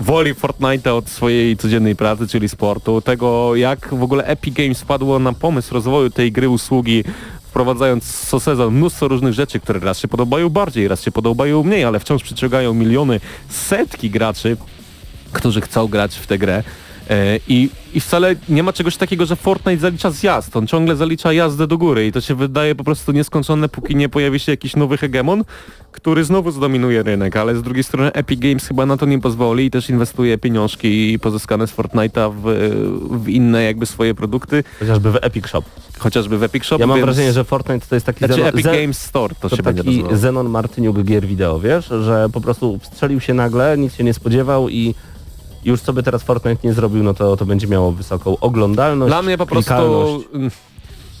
woli Fortnite'a od swojej codziennej pracy, czyli sportu. Tego, jak w ogóle Epic Games wpadło na pomysł rozwoju tej gry usługi, wprowadzając co sezon mnóstwo różnych rzeczy, które raz się podobają bardziej, raz się podobają mniej, ale wciąż przyciągają miliony, setki graczy, którzy chcą grać w tę grę. E, I, I wcale nie ma czegoś takiego, że Fortnite zalicza zjazd. On ciągle zalicza jazdę do góry i to się wydaje po prostu nieskończone, póki nie pojawi się jakiś nowy hegemon, który znowu zdominuje rynek, ale z drugiej strony Epic Games chyba na to nie pozwoli i też inwestuje pieniążki pozyskane z Fortnite'a w, w inne jakby swoje produkty, Chociażby w Epic Shop. chociażby w Epic Shop. Ja mam więc... wrażenie, że Fortnite to jest taki Znaczy Zenon, Epic Zen- Games Store to, to się będzie taki nazywało. Zenon Martyniuk gier wideo, wiesz? Że po prostu strzelił się nagle, nikt się nie spodziewał i już co by teraz Fortnite nie zrobił, no to, to będzie miało wysoką oglądalność, Dla mnie po prostu... mm,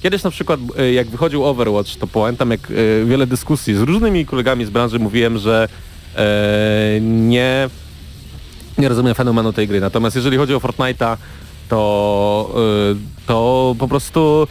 Kiedyś na przykład y, jak wychodził Overwatch, to pamiętam jak y, wiele dyskusji z różnymi kolegami z branży mówiłem, że e, nie, nie rozumiem fenomenu tej gry. Natomiast jeżeli chodzi o Fortnite'a, to, y, to po prostu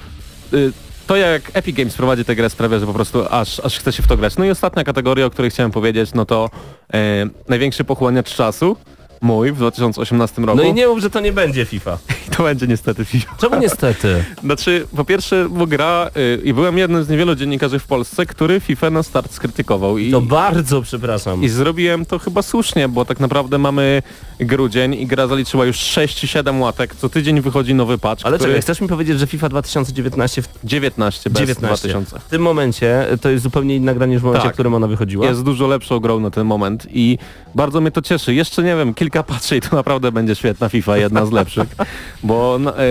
to jak Epic Games prowadzi tę grę sprawia, że po prostu aż, aż chce się w to grać. No i ostatnia kategoria, o której chciałem powiedzieć, no to e, największy pochłaniacz czasu mój w 2018 roku. No i nie mów, że to nie będzie FIFA. <laughs> to będzie niestety FIFA. Czemu niestety? <laughs> Znaczy, po pierwsze, bo gra y, i byłem jednym z niewielu dziennikarzy w Polsce, który FIFA na start skrytykował i, To bardzo przepraszam. i zrobiłem to chyba słusznie, bo tak naprawdę mamy grudzień i gra zaliczyła już 6-7 łatek, co tydzień wychodzi nowy patch, Ale który... czekaj, chcesz mi powiedzieć, że FIFA 2019 w 19 bez 19. 2000. W tym momencie to jest zupełnie inna gra niż w momencie, Tak. w którym ona wychodziła. Jest dużo lepszą grą na ten moment i bardzo mnie to cieszy. Jeszcze nie wiem, kilka patrzy i to naprawdę będzie świetna FIFA, jedna z lepszych, <laughs> bo no, e,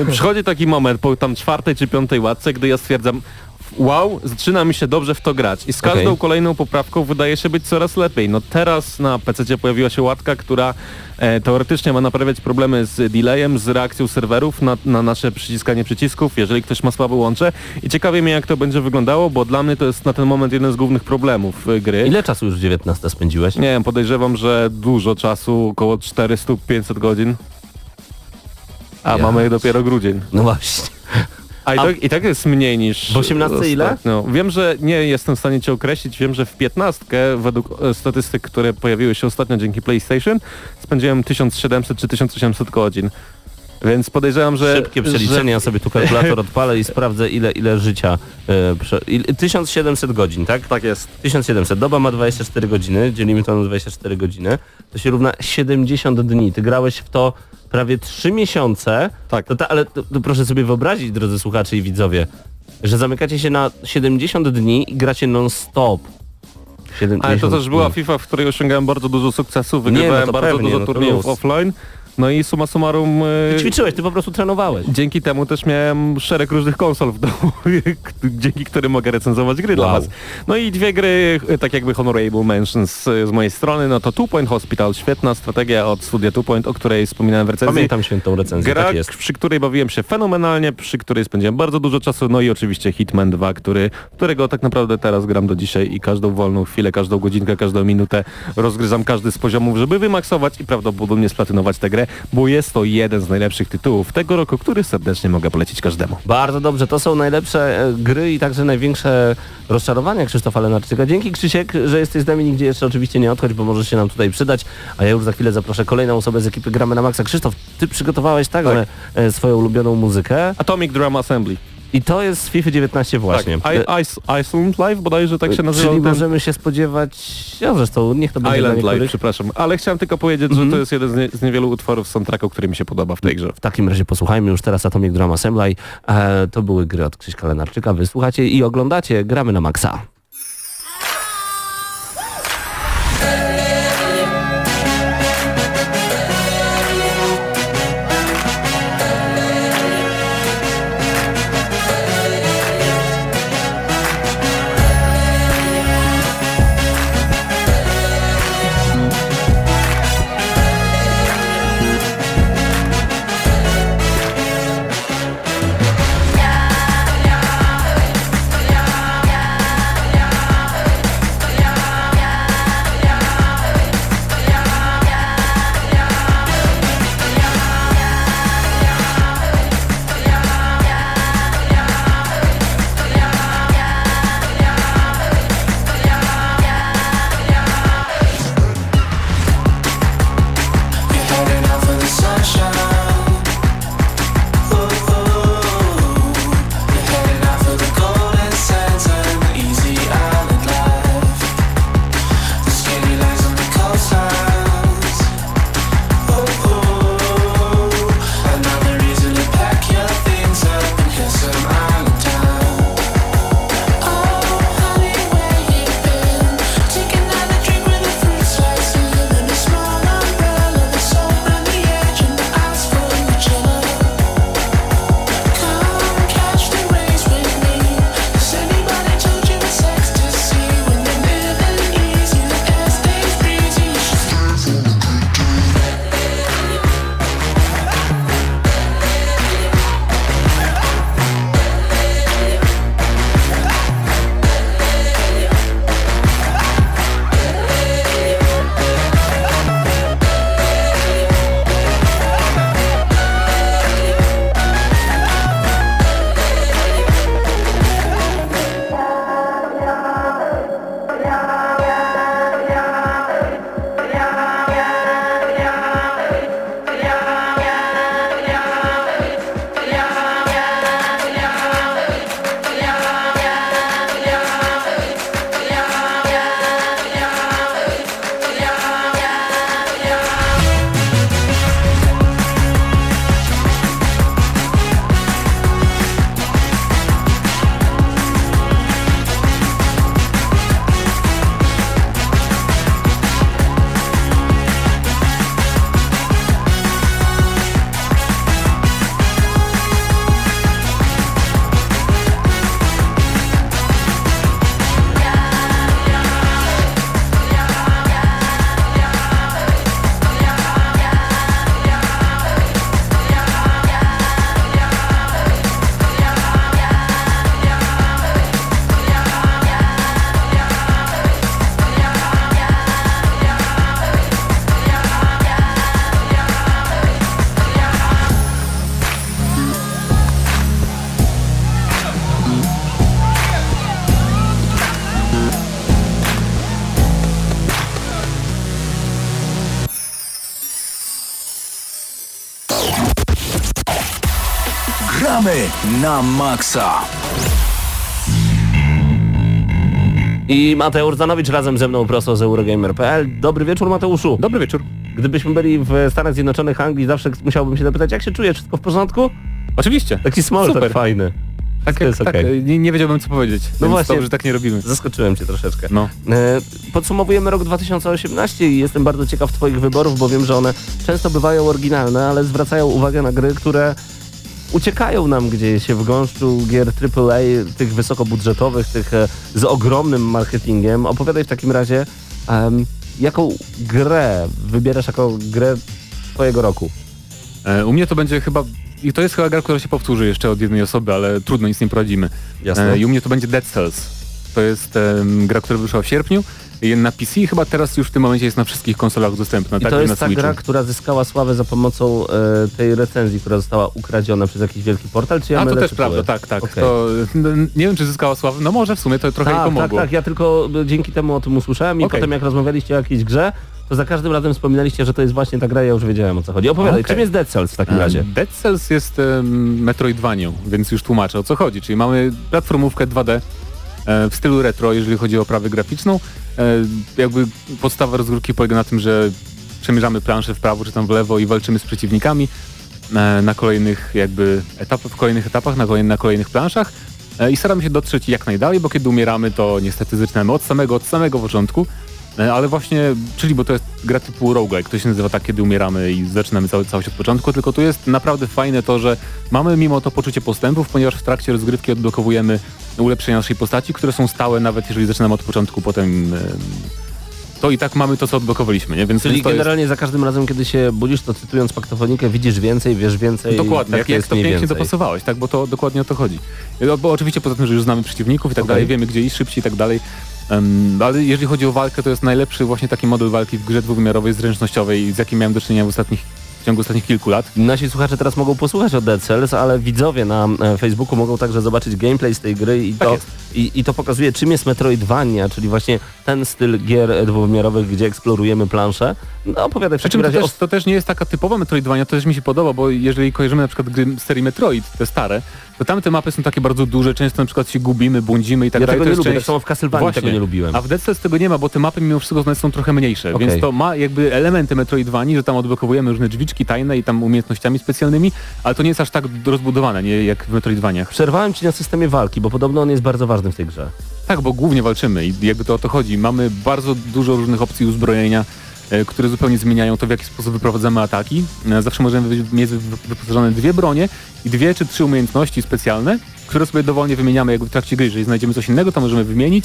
e, przychodzi taki moment po tam czwartej czy piątej łatce, gdy ja stwierdzam wow, zaczyna mi się dobrze w to grać i z każdą Okej. kolejną poprawką wydaje się być coraz lepiej. No teraz na PC pojawiła się łatka, która e, teoretycznie ma naprawiać problemy z delayem, z reakcją serwerów na, na nasze przyciskanie przycisków, jeżeli ktoś ma słabe łącze i ciekawie mnie jak to będzie wyglądało, bo dla mnie to jest na ten moment jeden z głównych problemów e, gry. Ile czasu już w 19 spędziłeś? Nie wiem, podejrzewam, że dużo czasu, około 400-500 godzin. A Ja. mamy dopiero grudzień. No właśnie. A i, tak, i tak jest mniej niż... W 18 ile? ostatnio. Wiem, że nie jestem w stanie cię określić, wiem, że w 15 według e, statystyk, które pojawiły się ostatnio dzięki PlayStation, spędziłem 1700 czy 1800 godzin. Więc podejrzewam, że... Szybkie przeliczenie, ja sobie tu kalkulator odpalę i sprawdzę ile, ile życia. E, prze... il- 1700 godzin, tak? Tak jest. 1700. Doba ma 24 godziny, dzielimy to na 24 godziny. To się równa 70 dni. Ty grałeś w to prawie 3 miesiące. Tak. To ta, ale to, to proszę sobie wyobrazić, drodzy słuchacze i widzowie, że zamykacie się na 70 dni i gracie non-stop. 70 Ale to też była. FIFA, w której osiągałem bardzo dużo sukcesów, no wygrywałem to bardzo pewnie, dużo no turniejów offline. No i summa summarum... e, Ćwiczyłeś, ty po prostu trenowałeś. Dzięki temu też miałem szereg różnych konsol w domu, <laughs> dzięki którym mogę recenzować gry dla Wow. was. No i dwie gry, e, tak jakby honorable mentions e, z mojej strony, no to Two Point Hospital, świetna strategia od studia Two Point, o której wspominałem w recenzji. Pamiętam świętą recenzję, Gra, tak jest. przy której bawiłem się fenomenalnie, przy której spędziłem bardzo dużo czasu, no i oczywiście Hitman 2, który, którego tak naprawdę teraz gram do dzisiaj i każdą wolną chwilę, każdą godzinkę, każdą minutę rozgryzam każdy z poziomów, żeby wymaksować i prawdopodobnie splatynować tę grę, bo jest to jeden z najlepszych tytułów tego roku, który serdecznie mogę polecić każdemu. Bardzo dobrze, to są najlepsze e, gry i także największe rozczarowania Krzysztofa Lenarczyka. Dzięki Krzysiek, że jesteś z nami, nigdzie jeszcze oczywiście nie odchodź, bo możesz się nam tutaj przydać, a ja już za chwilę zaproszę kolejną osobę z ekipy Gramy na Maxa. Krzysztof, ty przygotowałeś także e, swoją ulubioną muzykę Atomic Drum Assembly. I to jest z FIFA 19 właśnie. Tak, I, Ice, Iceland Live bodajże tak się nazywa. Czyli ten- możemy się spodziewać, ja zresztą niech to będzie Island Live, przepraszam. Ale chciałem tylko powiedzieć, że to jest jeden z, nie, z niewielu utworów soundtracku, który mi się podoba w tej grze. W takim razie posłuchajmy już teraz Atomic Drum Assembly. E, to były gry od Krzyśka Lenarczyka. Wysłuchacie i oglądacie Gramy na Maxa. Na maksa. I Mateusz Zanowicz razem ze mną prosto z Eurogamer.pl. Dobry wieczór Mateuszu. Dobry wieczór. Gdybyśmy byli w Stanach Zjednoczonych Anglii, zawsze musiałbym się zapytać, jak się czujesz? Wszystko w porządku? Oczywiście. Taki small Super. fajny. Tak, to jest tak, nie, nie wiedziałbym co powiedzieć. No właśnie. Dobrze, że tak nie robimy. Zaskoczyłem cię troszeczkę. No. E, Podsumowujemy rok 2018 i jestem bardzo ciekaw Twoich wyborów, bo wiem, że one często bywają oryginalne, ale zwracają uwagę na gry, które uciekają nam gdzieś w gąszczu gier AAA, tych wysokobudżetowych, tych e, z ogromnym marketingiem. Opowiadaj w takim razie, em, jaką grę wybierasz jako grę Twojego roku? E, u mnie to będzie chyba... I to jest chyba gra, która się powtórzy jeszcze od jednej osoby, ale trudno, nic nie poradzimy. Jasne. E, I u mnie to będzie Dead Cells. To jest em, gra, która wyszła w sierpniu. Na PC i chyba teraz już w tym momencie jest na wszystkich konsolach dostępna. I tak to jest na ta Switchu. gra, która zyskała sławę za pomocą e, tej recenzji, która została ukradziona przez jakiś wielki portal, czy ja A to też prawda, tak, tak. Okej. To, n- nie wiem, czy zyskała sławę. No może w sumie to trochę jej Tak, tak, pomogło. tak, ja tylko e, dzięki temu o tym usłyszałem i Okej. potem jak rozmawialiście o jakiejś grze, to za każdym razem wspominaliście, że to jest właśnie ta gra, ja już wiedziałem o co chodzi. Opowiadaj, Okej. czym jest Dead Cells w takim E, razie? Dead Cells jest um, Metroidvanią, więc już tłumaczę o co chodzi. Czyli mamy platformówkę 2D e, w stylu retro, jeżeli chodzi o oprawę graficzną. E, jakby podstawa rozgrywki polega na tym, że przemierzamy planszę w prawo czy tam w lewo i walczymy z przeciwnikami e, na kolejnych jakby etapach, w kolejnych etapach, na, na kolejnych planszach. E, I staramy się dotrzeć jak najdalej, bo kiedy umieramy, to niestety zaczynamy od samego, od samego początku. E, Ale właśnie, czyli bo to jest gra typu roguelike, to się nazywa tak, kiedy umieramy i zaczynamy cały, całość od początku, tylko tu jest naprawdę fajne to, że mamy mimo to poczucie postępów, ponieważ w trakcie rozgrywki odblokowujemy ulepszenia naszej postaci, które są stałe, nawet jeżeli zaczynamy od początku, potem e, to i tak mamy to, co odblokowaliśmy, nie? Więc Czyli to jest generalnie za każdym razem, kiedy się budzisz, to cytując paktofonikę, widzisz więcej, wiesz więcej. Dokładnie, tak jak, jak to pięknie dopasowałeś, tak, bo to dokładnie o to chodzi. No, Bo oczywiście poza tym, że już znamy przeciwników i tak Okej. dalej, wiemy gdzie iść szybciej i tak dalej. Em, ale jeżeli chodzi o walkę, to jest najlepszy właśnie taki model walki w grze dwuwymiarowej, zręcznościowej, z jakim miałem do czynienia w ostatnich, w ciągu ostatnich kilku lat. Nasi słuchacze teraz mogą posłuchać o Dead Cells, ale widzowie na e, Facebooku mogą także zobaczyć gameplay z tej gry i Tak to, i, i to pokazuje czym jest Metroidvania, czyli właśnie ten styl gier dwuwymiarowych, gdzie eksplorujemy planszę. No opowiadaj w takim czym to razie też, to też nie jest taka typowa Metroidvania, to też mi się podoba, bo jeżeli kojarzymy na przykład gry serii Metroid, te stare, to tamte mapy są takie bardzo duże, często na przykład się gubimy, błądzimy i tak Ja dalej. tego to nie lubię, część- tak samo w Castlevanii Właśnie. tego nie lubiłem. A w Dead Cells tego nie ma, bo te mapy mimo wszystko są trochę mniejsze, Okej. więc to ma jakby elementy Metroidvanii, że tam odblokowujemy różne drzwiczki tajne i tam umiejętnościami specjalnymi, ale to nie jest aż tak rozbudowane, nie jak w Metroidvaniach. Przerwałem ci na systemie walki, bo podobno on jest bardzo ważny w tej grze. Tak, bo głównie walczymy i jakby to o to chodzi. Mamy bardzo dużo różnych opcji uzbrojenia, które zupełnie zmieniają to, w jaki sposób wyprowadzamy ataki. E, Zawsze możemy mieć wy- wyposażone dwie bronie i dwie czy trzy umiejętności specjalne, które sobie dowolnie wymieniamy jakby w trakcie gry. Jeżeli znajdziemy coś innego, to możemy wymienić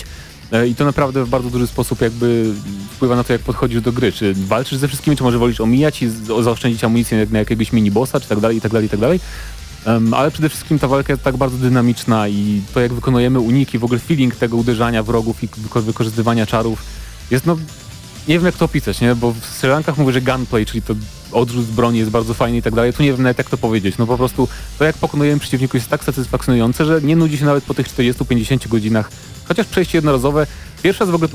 e, i to naprawdę w bardzo duży sposób jakby wpływa na to, jak podchodzisz do gry. Czy walczysz ze wszystkimi, czy może wolisz omijać i zaoszczędzić amunicję na jakiegoś mini-bossa, czy tak dalej, i tak dalej, i tak dalej. Em, ale przede wszystkim ta walka jest tak bardzo dynamiczna i to jak wykonujemy uniki, w ogóle feeling tego uderzania wrogów i wyko- wykorzystywania czarów jest no, nie wiem jak to opisać, nie? Bo w strzelankach mówię, że gunplay, czyli to odrzut broni jest bardzo fajny i tak dalej, tu nie wiem nawet jak to powiedzieć, no po prostu to jak pokonujemy przeciwników jest tak satysfakcjonujące, że nie nudzi się nawet po tych 40-50 godzinach, chociaż przejście jednorazowe, pierwszy raz w ogóle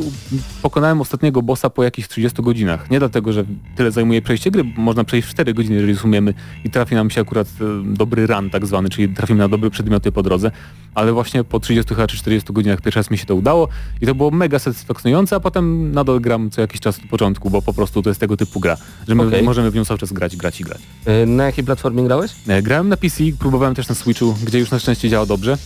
pokonałem ostatniego bossa po jakichś 30 godzinach, nie dlatego, że tyle zajmuje przejście gry, bo można przejść w 4 godziny, jeżeli sumiemy i trafi nam się akurat e, dobry run tak zwany, czyli trafimy na dobre przedmioty po drodze, ale właśnie po 30 chyba czy 40 godzinach pierwszy raz mi się to udało i to było mega satysfakcjonujące, a potem nadal gram co jakiś czas od początku, bo po prostu to jest tego typu gra, że my Okej. możemy w nią cały czas grać, grać i grać. E, Na jakiej platformie grałeś? E, Grałem na PC, próbowałem też na Switchu, gdzie już na szczęście działa dobrze.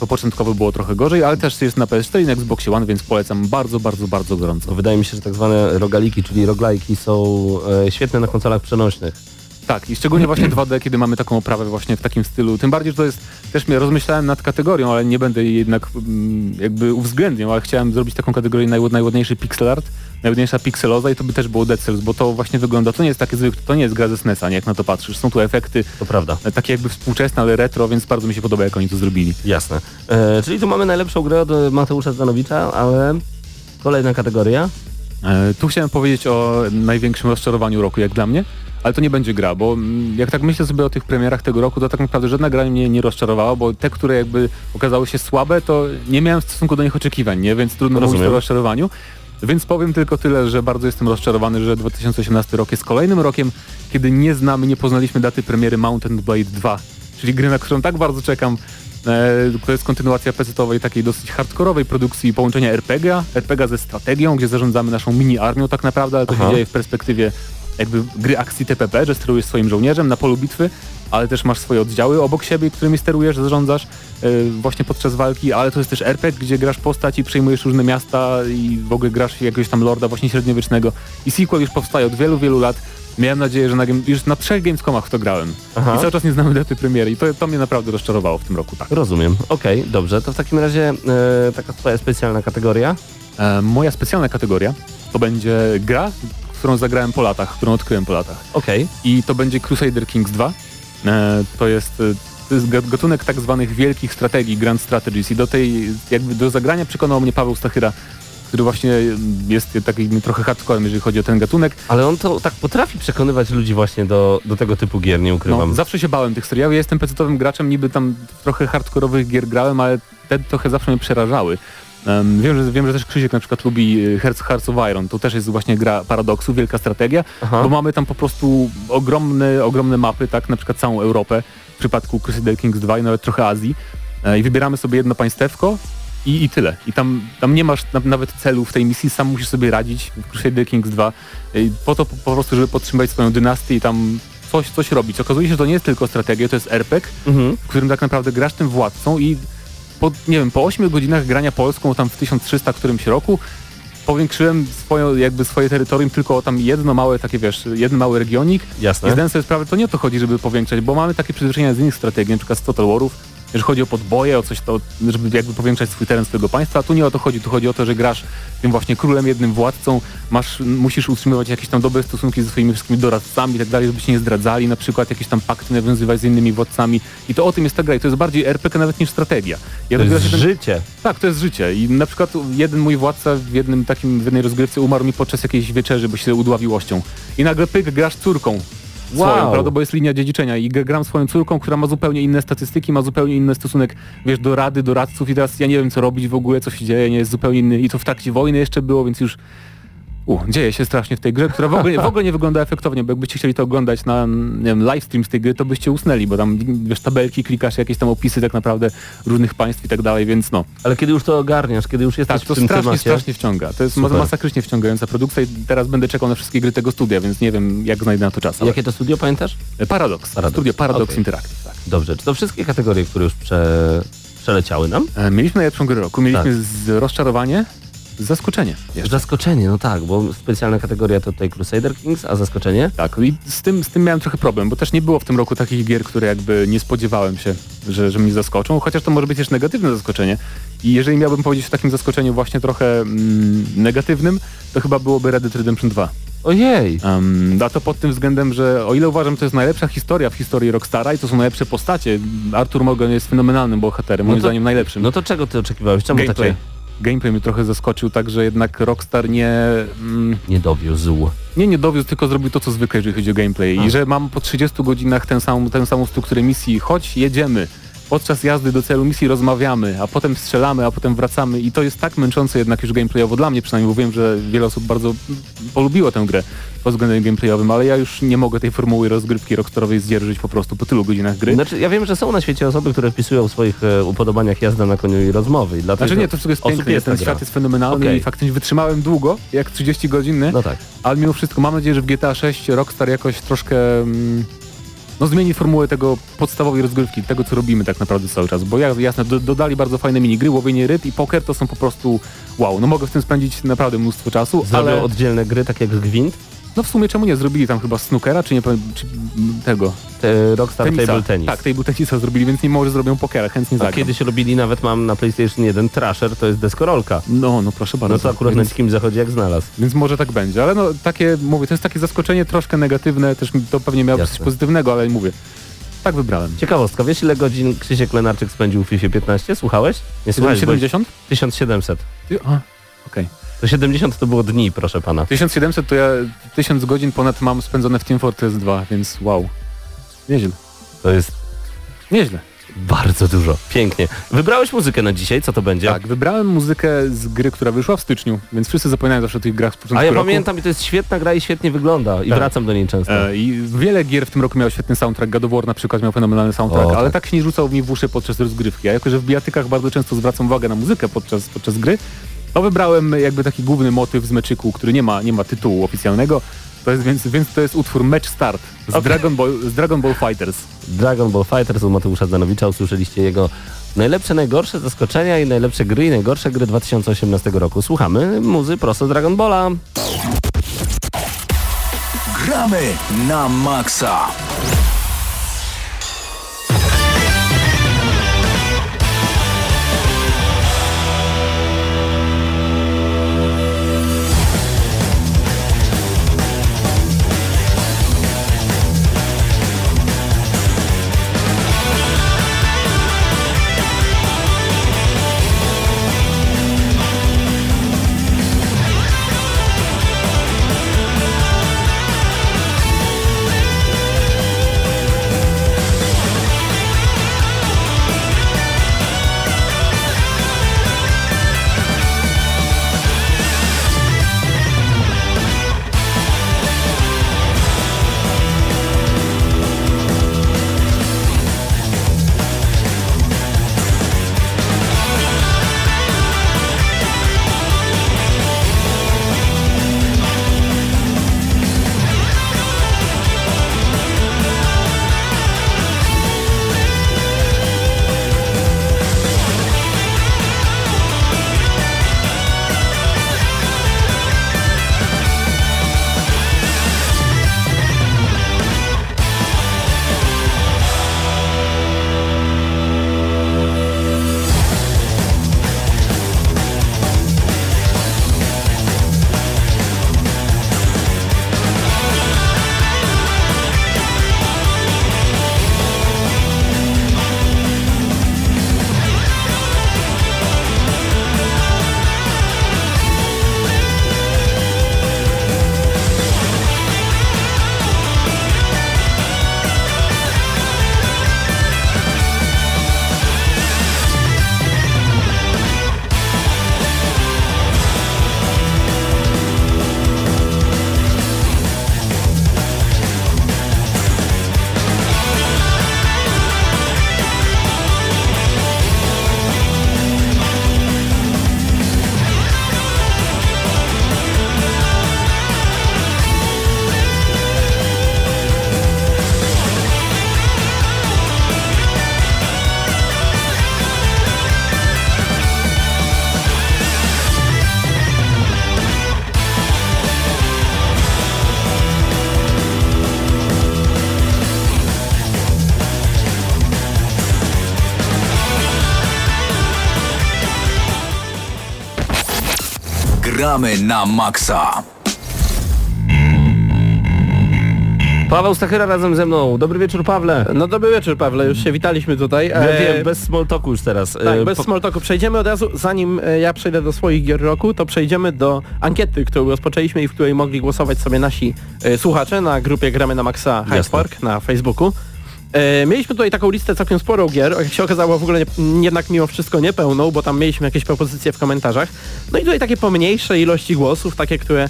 To początkowo było trochę gorzej, ale też jest na PS4 i na Xboxie One, więc polecam bardzo, bardzo, bardzo gorąco. Wydaje mi się, że tak zwane rogaliki, czyli roglajki są e, świetne na konsolach przenośnych. Tak, i szczególnie właśnie <clears throat> 2D, kiedy mamy taką oprawę właśnie w takim stylu. Tym bardziej, że to jest, też mnie rozmyślałem nad kategorią, ale nie będę jej jednak mm, jakby uwzględniał, ale chciałem zrobić taką kategorię najład, najładniejszy pixel art, najładniejsza pixeloza i to by też było Dead Cells, bo to właśnie wygląda, to nie jest takie zwykłe, to nie jest gra ze SNES-a, nie jak na to patrzysz. Są tu efekty To prawda. e, takie jakby współczesne, ale retro, więc bardzo mi się podoba, jak oni to zrobili. Jasne. E, czyli tu mamy najlepszą grę od e, Mateusza Zdanowicza, ale kolejna kategoria. E, Tu chciałem powiedzieć o największym rozczarowaniu roku, jak dla mnie, ale to nie będzie gra, bo mm, jak tak myślę sobie o tych premierach tego roku, to tak naprawdę żadna gra mnie nie rozczarowała, bo te, które jakby okazały się słabe, to nie miałem w stosunku do nich oczekiwań, nie? Więc trudno mówić Rozumiem. o rozczarowaniu. Więc powiem tylko tyle, że bardzo jestem rozczarowany, że 2018 rok jest kolejnym rokiem, kiedy nie znamy, nie poznaliśmy daty premiery Mountain Blade 2 czyli gry, na którą tak bardzo czekam. E, to jest kontynuacja pecetowej, takiej dosyć hardkorowej produkcji połączenia RPG, RPG ze strategią, gdzie zarządzamy naszą mini-armią tak naprawdę, ale to Aha. się dzieje w perspektywie jakby gry akcji TPP, że sterujesz swoim żołnierzem na polu bitwy, ale też masz swoje oddziały obok siebie, którymi sterujesz, zarządzasz e, właśnie podczas walki, ale to jest też RPG, gdzie grasz postać i przejmujesz różne miasta i w ogóle grasz jakiegoś tam lorda właśnie średniowiecznego. I sequel już powstaje od wielu, wielu lat. Miałem nadzieję, że na, game- już na trzech Gamescomach w to grałem. Aha. I cały czas nie znamy daty premiery i to, to mnie naprawdę rozczarowało w tym roku, tak. Rozumiem. Okej, dobrze. To w takim razie e, taka twoja specjalna kategoria. E, moja specjalna kategoria to będzie gra, którą zagrałem po latach, którą odkryłem po latach. Okej. i to będzie Crusader Kings 2. E, to jest, e, to jest ga- gatunek tak zwanych wielkich strategii, Grand Strategies i do tej, jakby do zagrania przekonał mnie Paweł Stachyra, który właśnie jest takim trochę hardcorem, jeżeli chodzi o ten gatunek. Ale on to tak potrafi przekonywać ludzi właśnie do, do tego typu gier, nie ukrywam. No, zawsze się bałem tych seriali. Ja jestem pecetowym graczem, niby tam trochę hardkorowych gier grałem, ale te trochę zawsze mnie przerażały. Em, wiem, że, wiem, że też Krzysiek na przykład lubi Hearts, Hearts of Iron. To też jest właśnie gra paradoksu, wielka strategia, Aha. bo mamy tam po prostu ogromne, ogromne mapy, tak, na przykład całą Europę w przypadku Crusader Kings 2 i nawet trochę Azji E, i wybieramy sobie jedno państewko i, i tyle. I tam, tam nie masz na, nawet celu w tej misji, sam musisz sobie radzić w Crusader Kings 2 e, po to po, po prostu, żeby podtrzymać swoją dynastię i tam coś, coś robić. Okazuje się, że to nie jest tylko strategia, to jest RPG, Mhm. w którym tak naprawdę grasz tym władcą i po, nie wiem, po 8 godzinach grania Polską tam w 1300 którymś roku powiększyłem swoją, jakby swoje terytorium tylko o tam jedno małe takie, wiesz, jeden mały regionik i Jasne. zdałem sobie sprawę, to nie o to chodzi, żeby powiększać, bo mamy takie przyzwyczajenia z innych strategii, na przykład z Total Warów, jeżeli chodzi o podboje, o coś to, żeby jakby powiększać swój teren swojego państwa, a tu nie o to chodzi, tu chodzi o to, że grasz tym właśnie królem, jednym władcą, masz, musisz utrzymywać jakieś tam dobre stosunki ze swoimi wszystkimi doradcami i tak dalej, żeby się nie zdradzali, na przykład jakieś tam pakty nawiązywać z innymi władcami i to o tym jest ta gra i to jest bardziej RPG nawet niż strategia. Ja To jest ten- życie. tak, to jest życie. I na przykład jeden mój władca w jednym takim, w jednej rozgrywce umarł mi podczas jakiejś wieczerzy, bo się udławiłością. I nagle pyk, grasz córką. Swoją, Wow. prawda, bo jest linia dziedziczenia i gram swoją córką, która ma zupełnie inne statystyki, ma zupełnie inny stosunek, wiesz, do rady, doradców i teraz ja nie wiem co robić w ogóle, co się dzieje, nie jest zupełnie inny i to w trakcie wojny jeszcze było, więc już u, dzieje się strasznie w tej grze, która w ogóle, w ogóle nie wygląda efektownie, bo jakbyście chcieli to oglądać na nie wiem, livestream z tej gry, to byście usnęli, bo tam wiesz, tabelki, klikasz jakieś tam opisy tak naprawdę różnych państw i tak dalej, więc no. Ale kiedy już to ogarniasz, kiedy już jesteś Tak, to w tym strasznie, temacie... strasznie wciąga. To jest Super. masakrycznie wciągająca produkcja i teraz będę czekał na wszystkie gry tego studia, więc nie wiem jak znajdę na to czas. ale- Jakie to studio pamiętasz? Paradox. Paradox. Studio Paradox Okej. Interactive. Tak. Dobrze, czy to wszystkie kategorie, które już prze... przeleciały nam? E, Mieliśmy najlepszą grę roku, mieliśmy Tak. z rozczarowanie, zaskoczenie. Jeszcze. Zaskoczenie, no tak, bo specjalna kategoria to tutaj Crusader Kings, a zaskoczenie? Tak, i z tym, z tym miałem trochę problem, bo też nie było w tym roku takich gier, które jakby nie spodziewałem się, że, że mnie zaskoczą, chociaż to może być też negatywne zaskoczenie. I jeżeli miałbym powiedzieć o takim zaskoczeniu właśnie trochę mm, negatywnym, to chyba byłoby Red Dead Redemption 2. Ojej! Um, a to pod tym względem, że o ile uważam, że to jest najlepsza historia w historii Rockstara i to są najlepsze postacie, Arthur Morgan jest fenomenalnym bohaterem, moim No to- zdaniem najlepszym. No to czego ty oczekiwałeś? Czemu gameplay. takie Gameplay mnie trochę zaskoczył, tak że jednak Rockstar nie, mm, nie dowiózł? nie, nie dowiózł, tylko zrobił to, co zwykle, jeżeli chodzi o gameplay. A. I że mam po 30 godzinach tę samą, tę samą strukturę misji, choć jedziemy, podczas jazdy do celu misji rozmawiamy, a potem strzelamy, a potem wracamy i to jest tak męczące jednak już gameplayowo dla mnie przynajmniej, bo wiem, że wiele osób bardzo polubiło tę grę pod względem gameplayowym, ale ja już nie mogę tej formuły rozgrywki rockstarowej zdzierżyć po prostu po tylu godzinach gry. Znaczy, ja wiem, że są na świecie osoby, które wpisują w swoich e, upodobaniach jazda na koniu i rozmowy. I dlatego Znaczy nie, to wszystko jest piękne, jest ten gra. świat jest fenomenalny Okej. i faktycznie wytrzymałem długo, jak 30 godziny, No tak. ale mimo wszystko mam nadzieję, że w GTA 6 Rockstar jakoś troszkę mm, no zmieni formułę tego podstawowej rozgrywki, tego co robimy tak naprawdę cały czas, bo ja- jasne, do, dodali bardzo fajne minigry, łowienie ryb i poker to są po prostu wow, no mogę w tym spędzić naprawdę mnóstwo czasu, Zrobią ale oddzielne gry, tak jak Gwint, no w sumie czemu nie, zrobili tam chyba snookera, czy nie czy tego, te Rockstar tenisa, Table Tennis. tak, table tenisa zrobili, więc nie może zrobią pokera, chętnie A zagram. kiedyś robili nawet, mam na PlayStation 1 Trasher, to jest deskorolka. No, no proszę bardzo. No to akurat na więc, dzikim zachodzie jak znalazł. więc może tak będzie, ale no takie, mówię, to jest takie zaskoczenie troszkę negatywne, też to pewnie miało coś pozytywnego, ale mówię, tak wybrałem. Ciekawostka, wiesz ile godzin Krzysiek Lenarczyk spędził w FIFA 15? Słuchałeś? Nie słuchałeś, bo 70? 1700. Ty- A, okej. To 70 to było dni, proszę pana. 1700 to ja 1000 godzin ponad mam spędzone w Team Fortress 2, więc wow. Nieźle. To jest Nieźle. Bardzo dużo. Pięknie. Wybrałeś muzykę na dzisiaj, co to będzie? Tak, wybrałem muzykę z gry, która wyszła w styczniu, więc wszyscy zapominają zawsze o tych grach z początku A ja roku. pamiętam i to jest świetna gra i świetnie wygląda i Tak. wracam do niej często. E, I wiele gier w tym roku miało świetny soundtrack. God of War na przykład miał fenomenalny soundtrack, O, ale tak. tak się nie rzucał mi w uszy podczas rozgrywki. A jako, że w bijatykach bardzo często zwracam uwagę na muzykę podczas, podczas gry, to wybrałem jakby taki główny motyw z meczyku, który nie ma, nie ma tytułu oficjalnego. To jest, więc, więc to jest utwór Match Start z, Dragon, Ball, z Dragon Ball Fighters. Dragon Ball Fighters u Mateusza Zdanowicza usłyszeliście jego najlepsze, najgorsze zaskoczenia i najlepsze gry i najgorsze gry 2018 roku. Słuchamy muzy prosto z Dragon Balla. Gramy na maksa. Gramy na maksa. Paweł Stachyra razem ze mną. Dobry wieczór, Pawle. No dobry wieczór Pawle, już się witaliśmy tutaj. Ja E, wiem, bez small talku już teraz. Tak, E, bez po- small talku. Przejdziemy od razu, zanim e, ja przejdę do swoich gier roku, to przejdziemy do ankiety, którą rozpoczęliśmy i w której mogli głosować sobie nasi e, słuchacze na grupie Gramy na Maxa. Park na Facebooku. E, mieliśmy tutaj taką listę całkiem sporą gier, jak się okazało w ogóle nie, jednak mimo wszystko niepełną, bo tam mieliśmy jakieś propozycje w komentarzach. No i tutaj takie pomniejsze ilości głosów, takie, które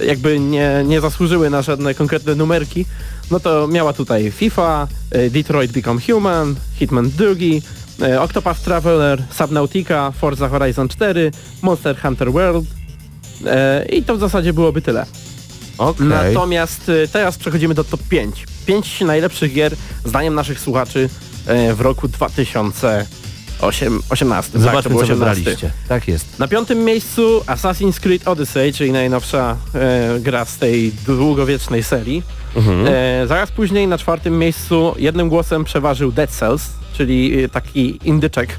e, jakby nie, nie zasłużyły na żadne konkretne numerki, no to miała tutaj FIFA, e, Detroit Become Human, Hitman 2, e, Octopath Traveler, Subnautica, Forza Horizon 4, Monster Hunter World e, i to w zasadzie byłoby tyle. Okej. Natomiast y, teraz przechodzimy do top 5. 5 najlepszych gier zdaniem naszych słuchaczy e, w roku 2018. tak, Zobaczmy, był co 18. wybraliście. Tak jest. Na piątym miejscu Assassin's Creed Odyssey, czyli najnowsza e, gra z tej długowiecznej serii. Mhm. E, zaraz później na czwartym miejscu jednym głosem przeważył Dead Cells, czyli e, taki indyczek,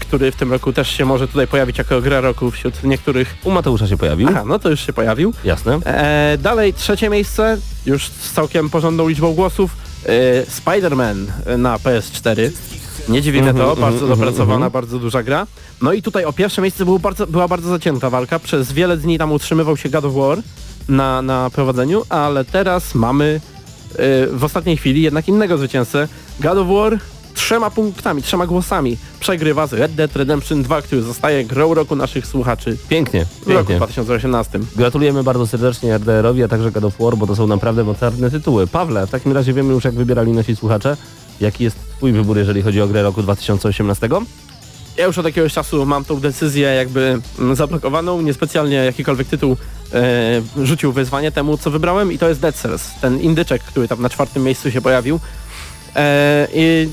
który w tym roku też się może tutaj pojawić jako gra roku wśród niektórych... U Mateusza się pojawił. Aha, no to już się pojawił. Jasne. E, dalej trzecie miejsce, już z całkiem porządną liczbą głosów, e, Spider-Man na PS4. Nie dziwi mnie to, bardzo dopracowana, bardzo duża gra. No i tutaj o pierwsze miejsce było bardzo, była bardzo zacięta walka. Przez wiele dni tam utrzymywał się God of War na, na prowadzeniu, ale teraz mamy e, w ostatniej chwili jednak innego zwycięzcę. God of War trzema punktami, trzema głosami przegrywa z Red Dead Redemption 2, który zostaje grą roku naszych słuchaczy Pięknie, w roku pięknie. 2018. Gratulujemy bardzo serdecznie RDR-owi, a także God of War, bo to są naprawdę mocarne tytuły. Pawle, w takim razie wiemy już jak wybierali nasi słuchacze. Jaki jest twój wybór, jeżeli chodzi o grę roku 2018? Ja już od jakiegoś czasu mam tą decyzję jakby mm, zablokowaną, niespecjalnie jakikolwiek tytuł e, rzucił wyzwanie temu, co wybrałem i to jest Dead Cells, ten indyczek, który tam na czwartym miejscu się pojawił. E,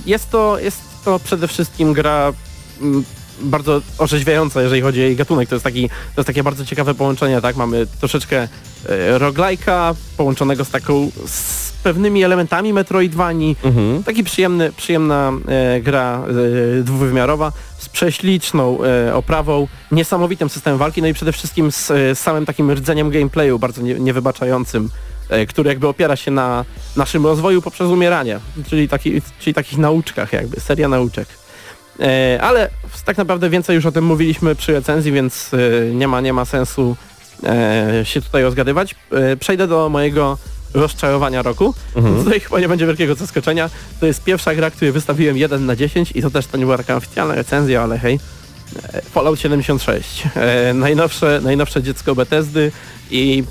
jest, to, jest to przede wszystkim gra mm, bardzo orzeźwiająca, jeżeli chodzi o jej gatunek. To jest, taki, to jest takie bardzo ciekawe połączenie, tak? Mamy troszeczkę e, roguelike'a połączonego z taką, z pewnymi elementami Metroidvanii, Mhm. Taki przyjemny, przyjemna e, gra e, dwuwymiarowa z prześliczną e, oprawą, niesamowitym systemem walki, no i przede wszystkim z, samym takim rdzeniem gameplayu, bardzo nie, niewybaczającym, który jakby opiera się na naszym rozwoju poprzez umieranie, czyli, taki, czyli takich nauczkach jakby, seria nauczek. E, ale tak naprawdę więcej już o tym mówiliśmy przy recenzji, więc e, nie ma, nie ma sensu e, się tutaj rozgadywać. E, przejdę do mojego rozczarowania roku. Tutaj chyba nie będzie wielkiego zaskoczenia. To jest pierwsza gra, której wystawiłem 1 na 10 i to też to nie była taka oficjalna recenzja, ale hej. E, Fallout 76. E, najnowsze, najnowsze dziecko Bethesdy i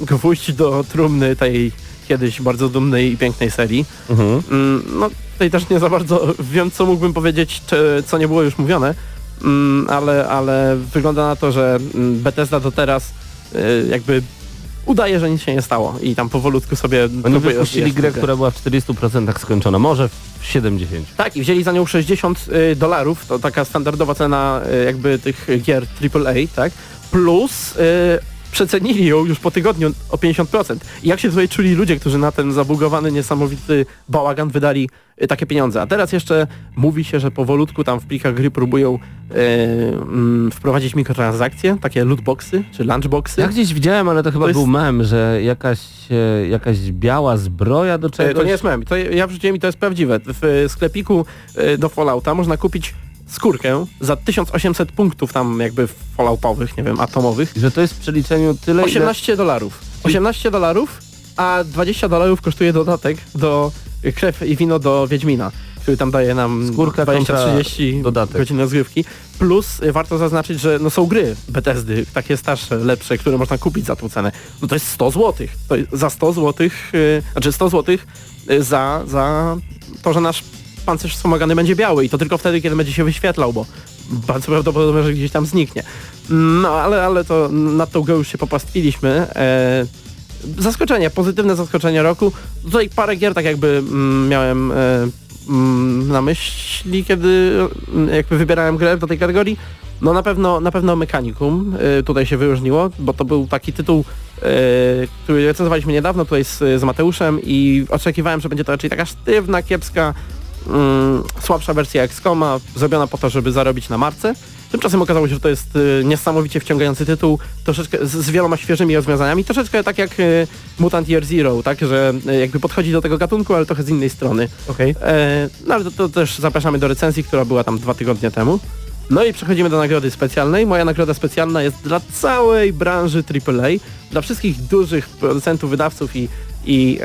gwóźdź do trumny tej kiedyś bardzo dumnej i pięknej serii. Mhm. Mm, No tutaj też nie za bardzo wiem, co mógłbym powiedzieć, czy, co nie było już mówione, mm, ale, ale wygląda na to, że mm, Bethesda do teraz y, jakby udaje, że nic się nie stało i tam powolutku sobie... Oni wypuścili grę, tę która była w 40% skończona, może w 70. Tak, i wzięli za nią 60 y, dolarów, to taka standardowa cena y, jakby tych gier AAA, tak? Plus przecenili ją już po tygodniu o 50%. I jak się tutaj czuli ludzie, którzy na ten zabugowany, niesamowity bałagan wydali y, takie pieniądze. A teraz jeszcze mówi się, że powolutku tam w plikach gry próbują y, mm, wprowadzić mikrotransakcje, takie lootboxy czy lunchboxy. Ja gdzieś widziałem, ale to chyba To jest- był mem, że jakaś, e, jakaś biała zbroja do E, czegoś. To nie jest mem. To ja wrzuciłem i to jest prawdziwe. W e, sklepiku e, do Fallouta można kupić skórkę za 1800 punktów tam jakby falloutowych, nie wiem, atomowych. Że to jest w przeliczeniu tyle, 18 dolarów. 18 dolarów, a 20 dolarów kosztuje dodatek do krew i wino do Wiedźmina, który tam daje nam Skórka kontra 20-30 dodatek. godzin rozgrywki. Plus e, warto zaznaczyć, że no są gry Bethesdy, takie starsze, lepsze, które można kupić za tą cenę. No to jest 100 zł. To jest za 100 zł, znaczy 100 zł za, za to, że nasz pancerz wspomagany będzie biały i to tylko wtedy, kiedy będzie się wyświetlał, bo bardzo prawdopodobne, że gdzieś tam zniknie. No ale, ale to nad tą grą już się popastwiliśmy. E, zaskoczenie, pozytywne zaskoczenie roku. Tutaj parę gier tak jakby mm, miałem e, mm, na myśli, kiedy mm, jakby wybierałem grę do tej kategorii. No na pewno, na pewno Mechanicum e, tutaj się wyróżniło, bo to był taki tytuł, e, który recenzowaliśmy niedawno tutaj z, z Mateuszem i oczekiwałem, że będzie to raczej taka sztywna, kiepska, mm, słabsza wersja XCOMa, zrobiona po to, żeby zarobić na marce. Tymczasem okazało się, że to jest y, niesamowicie wciągający tytuł, troszeczkę z, z wieloma świeżymi rozwiązaniami, troszeczkę tak jak y, Mutant Year Zero, tak, że y, jakby podchodzi do tego gatunku, ale trochę z innej strony. Okej. E, no ale to, to też zapraszamy do recenzji, która była tam dwa tygodnie temu. No i przechodzimy do nagrody specjalnej. Moja nagroda specjalna jest dla całej branży AAA, dla wszystkich dużych producentów, wydawców i, i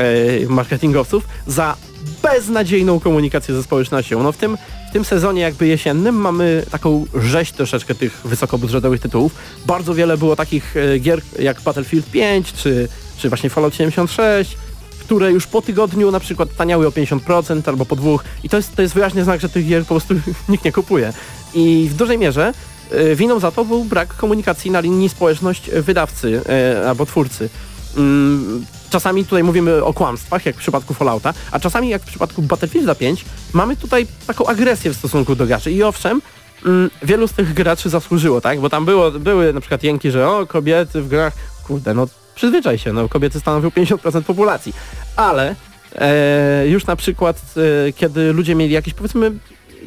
e, marketingowców za beznadziejną komunikację ze społecznością. No w tym, w tym sezonie jakby jesiennym mamy taką rzeź troszeczkę tych wysokobudżetowych tytułów. Bardzo wiele było takich e, gier jak Battlefield 5 czy, czy właśnie Fallout 76, które już po tygodniu na przykład taniały o 50% albo po dwóch i to jest, to jest wyraźny znak, że tych gier po prostu <laughs> nikt nie kupuje. I w dużej mierze e, winą za to był brak komunikacji na linii społeczność-wydawcy e, albo twórcy. Mm, Czasami tutaj mówimy o kłamstwach, jak w przypadku Fallouta, a czasami jak w przypadku Battlefielda 5 mamy tutaj taką agresję w stosunku do graczy. I owszem, mm, wielu z tych graczy zasłużyło, tak? Bo tam było, były na przykład jęki, że o, kobiety w grach, kurde, no przyzwyczaj się, no kobiety stanowią 50% populacji. Ale e, już na przykład, e, kiedy ludzie mieli jakieś, powiedzmy,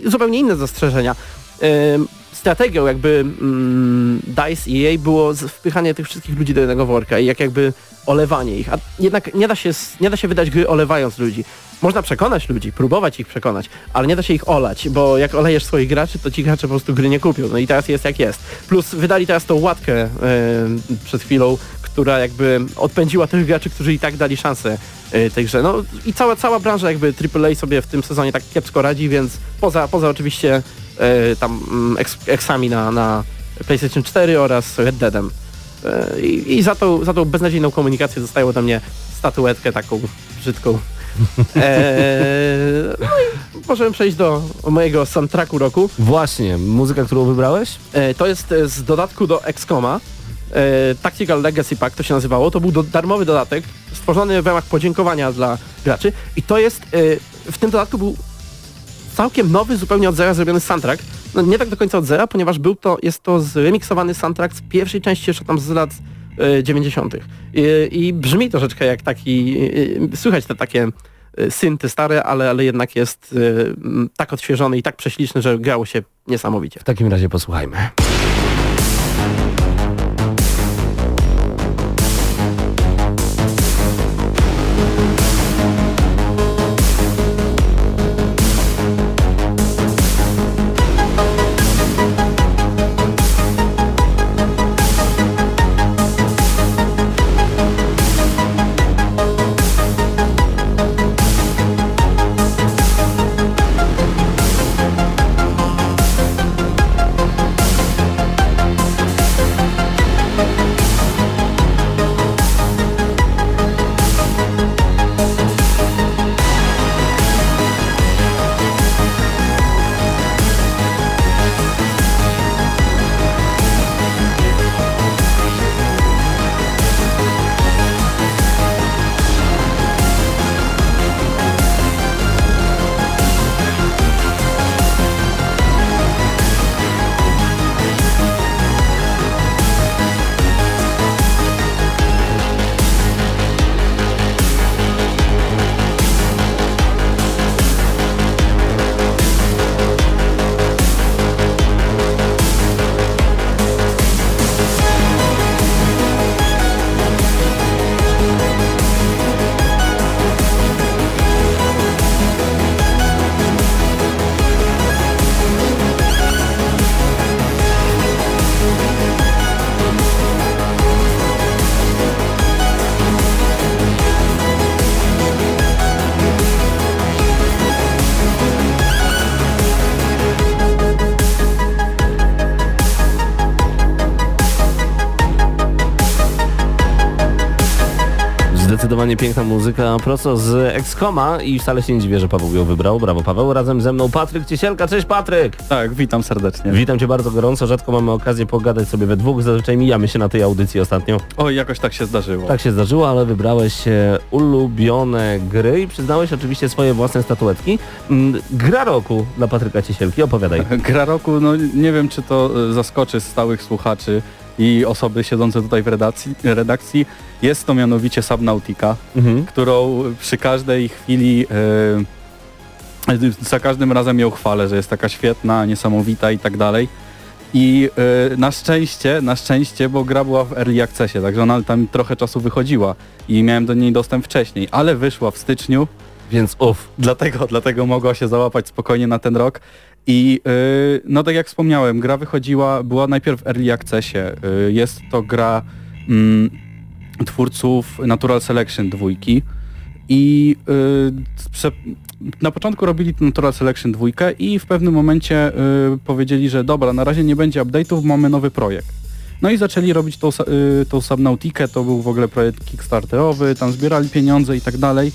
zupełnie inne zastrzeżenia, e, strategią jakby mm, DICE i EA było wpychanie tych wszystkich ludzi do jednego worka i jak jakby olewanie ich. A jednak nie da się, nie da się wydać gry olewając ludzi. Można przekonać ludzi, próbować ich przekonać, ale nie da się ich olać, bo jak olejesz swoich graczy, to ci gracze po prostu gry nie kupią. No i teraz jest jak jest. Plus wydali teraz tą łatkę e, przed chwilą, która jakby odpędziła tych graczy, którzy i tak dali szansę y, tej grze. No i cała, cała branża jakby AAA sobie w tym sezonie tak kiepsko radzi, więc poza, poza oczywiście tam mm, eks, eksami na, na PlayStation 4 oraz Red Deadem. Y, I, I za tą, za tą beznadziejną komunikację dostają ode mnie statuetkę taką brzydką. Eee, no i możemy przejść do mojego soundtracku roku. Właśnie, muzyka, którą wybrałeś? E, to jest e, z dodatku do XCOMa. E, Tactical Legacy Pack to się nazywało. To był do, darmowy dodatek stworzony w ramach podziękowania dla graczy i to jest, e, w tym dodatku był całkiem nowy, zupełnie od zera zrobiony soundtrack. No, nie tak do końca od zera, ponieważ był to, jest to zremiksowany soundtrack z pierwszej części jeszcze tam z lat e, 90. I, I brzmi troszeczkę jak taki, e, słychać te takie synty stare, ale, ale jednak jest tak odświeżony i tak prześliczny, że grało się niesamowicie. W takim razie posłuchajmy. Zdecydowanie piękna muzyka prosto z Excoma i wcale się nie dziwię, że Paweł ją wybrał. Brawo Paweł. Razem ze mną Patryk Ciesielka. Cześć Patryk! Tak, witam serdecznie. Witam Cię bardzo gorąco. Rzadko mamy okazję pogadać sobie we dwóch. Zazwyczaj mijamy się na tej audycji ostatnio. Oj, jakoś tak się zdarzyło. Tak się zdarzyło, ale wybrałeś e, ulubione gry i przyznałeś oczywiście swoje własne statuetki. Mm, Gra roku dla Patryka Ciesielki. Opowiadaj. <laughs> Gra roku, no nie wiem czy to e, zaskoczy stałych słuchaczy i osoby siedzące tutaj w redakcji. redakcji. Jest to mianowicie Subnautica, Mhm. którą przy każdej chwili, e, za każdym razem ją chwalę, że jest taka świetna, niesamowita i tak dalej. I e, na szczęście, na szczęście, bo gra była w Early Accessie, także ona tam trochę czasu wychodziła i miałem do niej dostęp wcześniej, ale wyszła w styczniu Więc uff. Dlatego, dlatego mogła się załapać spokojnie na ten rok. I yy, no tak jak wspomniałem, gra wychodziła, była najpierw w Early Accessie. Yy, jest to gra mm, twórców Natural Selection dwójki. I yy, prze, na początku robili Natural Selection dwójkę i w pewnym momencie yy, powiedzieli, że dobra, na razie nie będzie update'ów, mamy nowy projekt. No i zaczęli robić tą, yy, tą Subnautikę, to był w ogóle projekt kickstarterowy, tam zbierali pieniądze i tak dalej.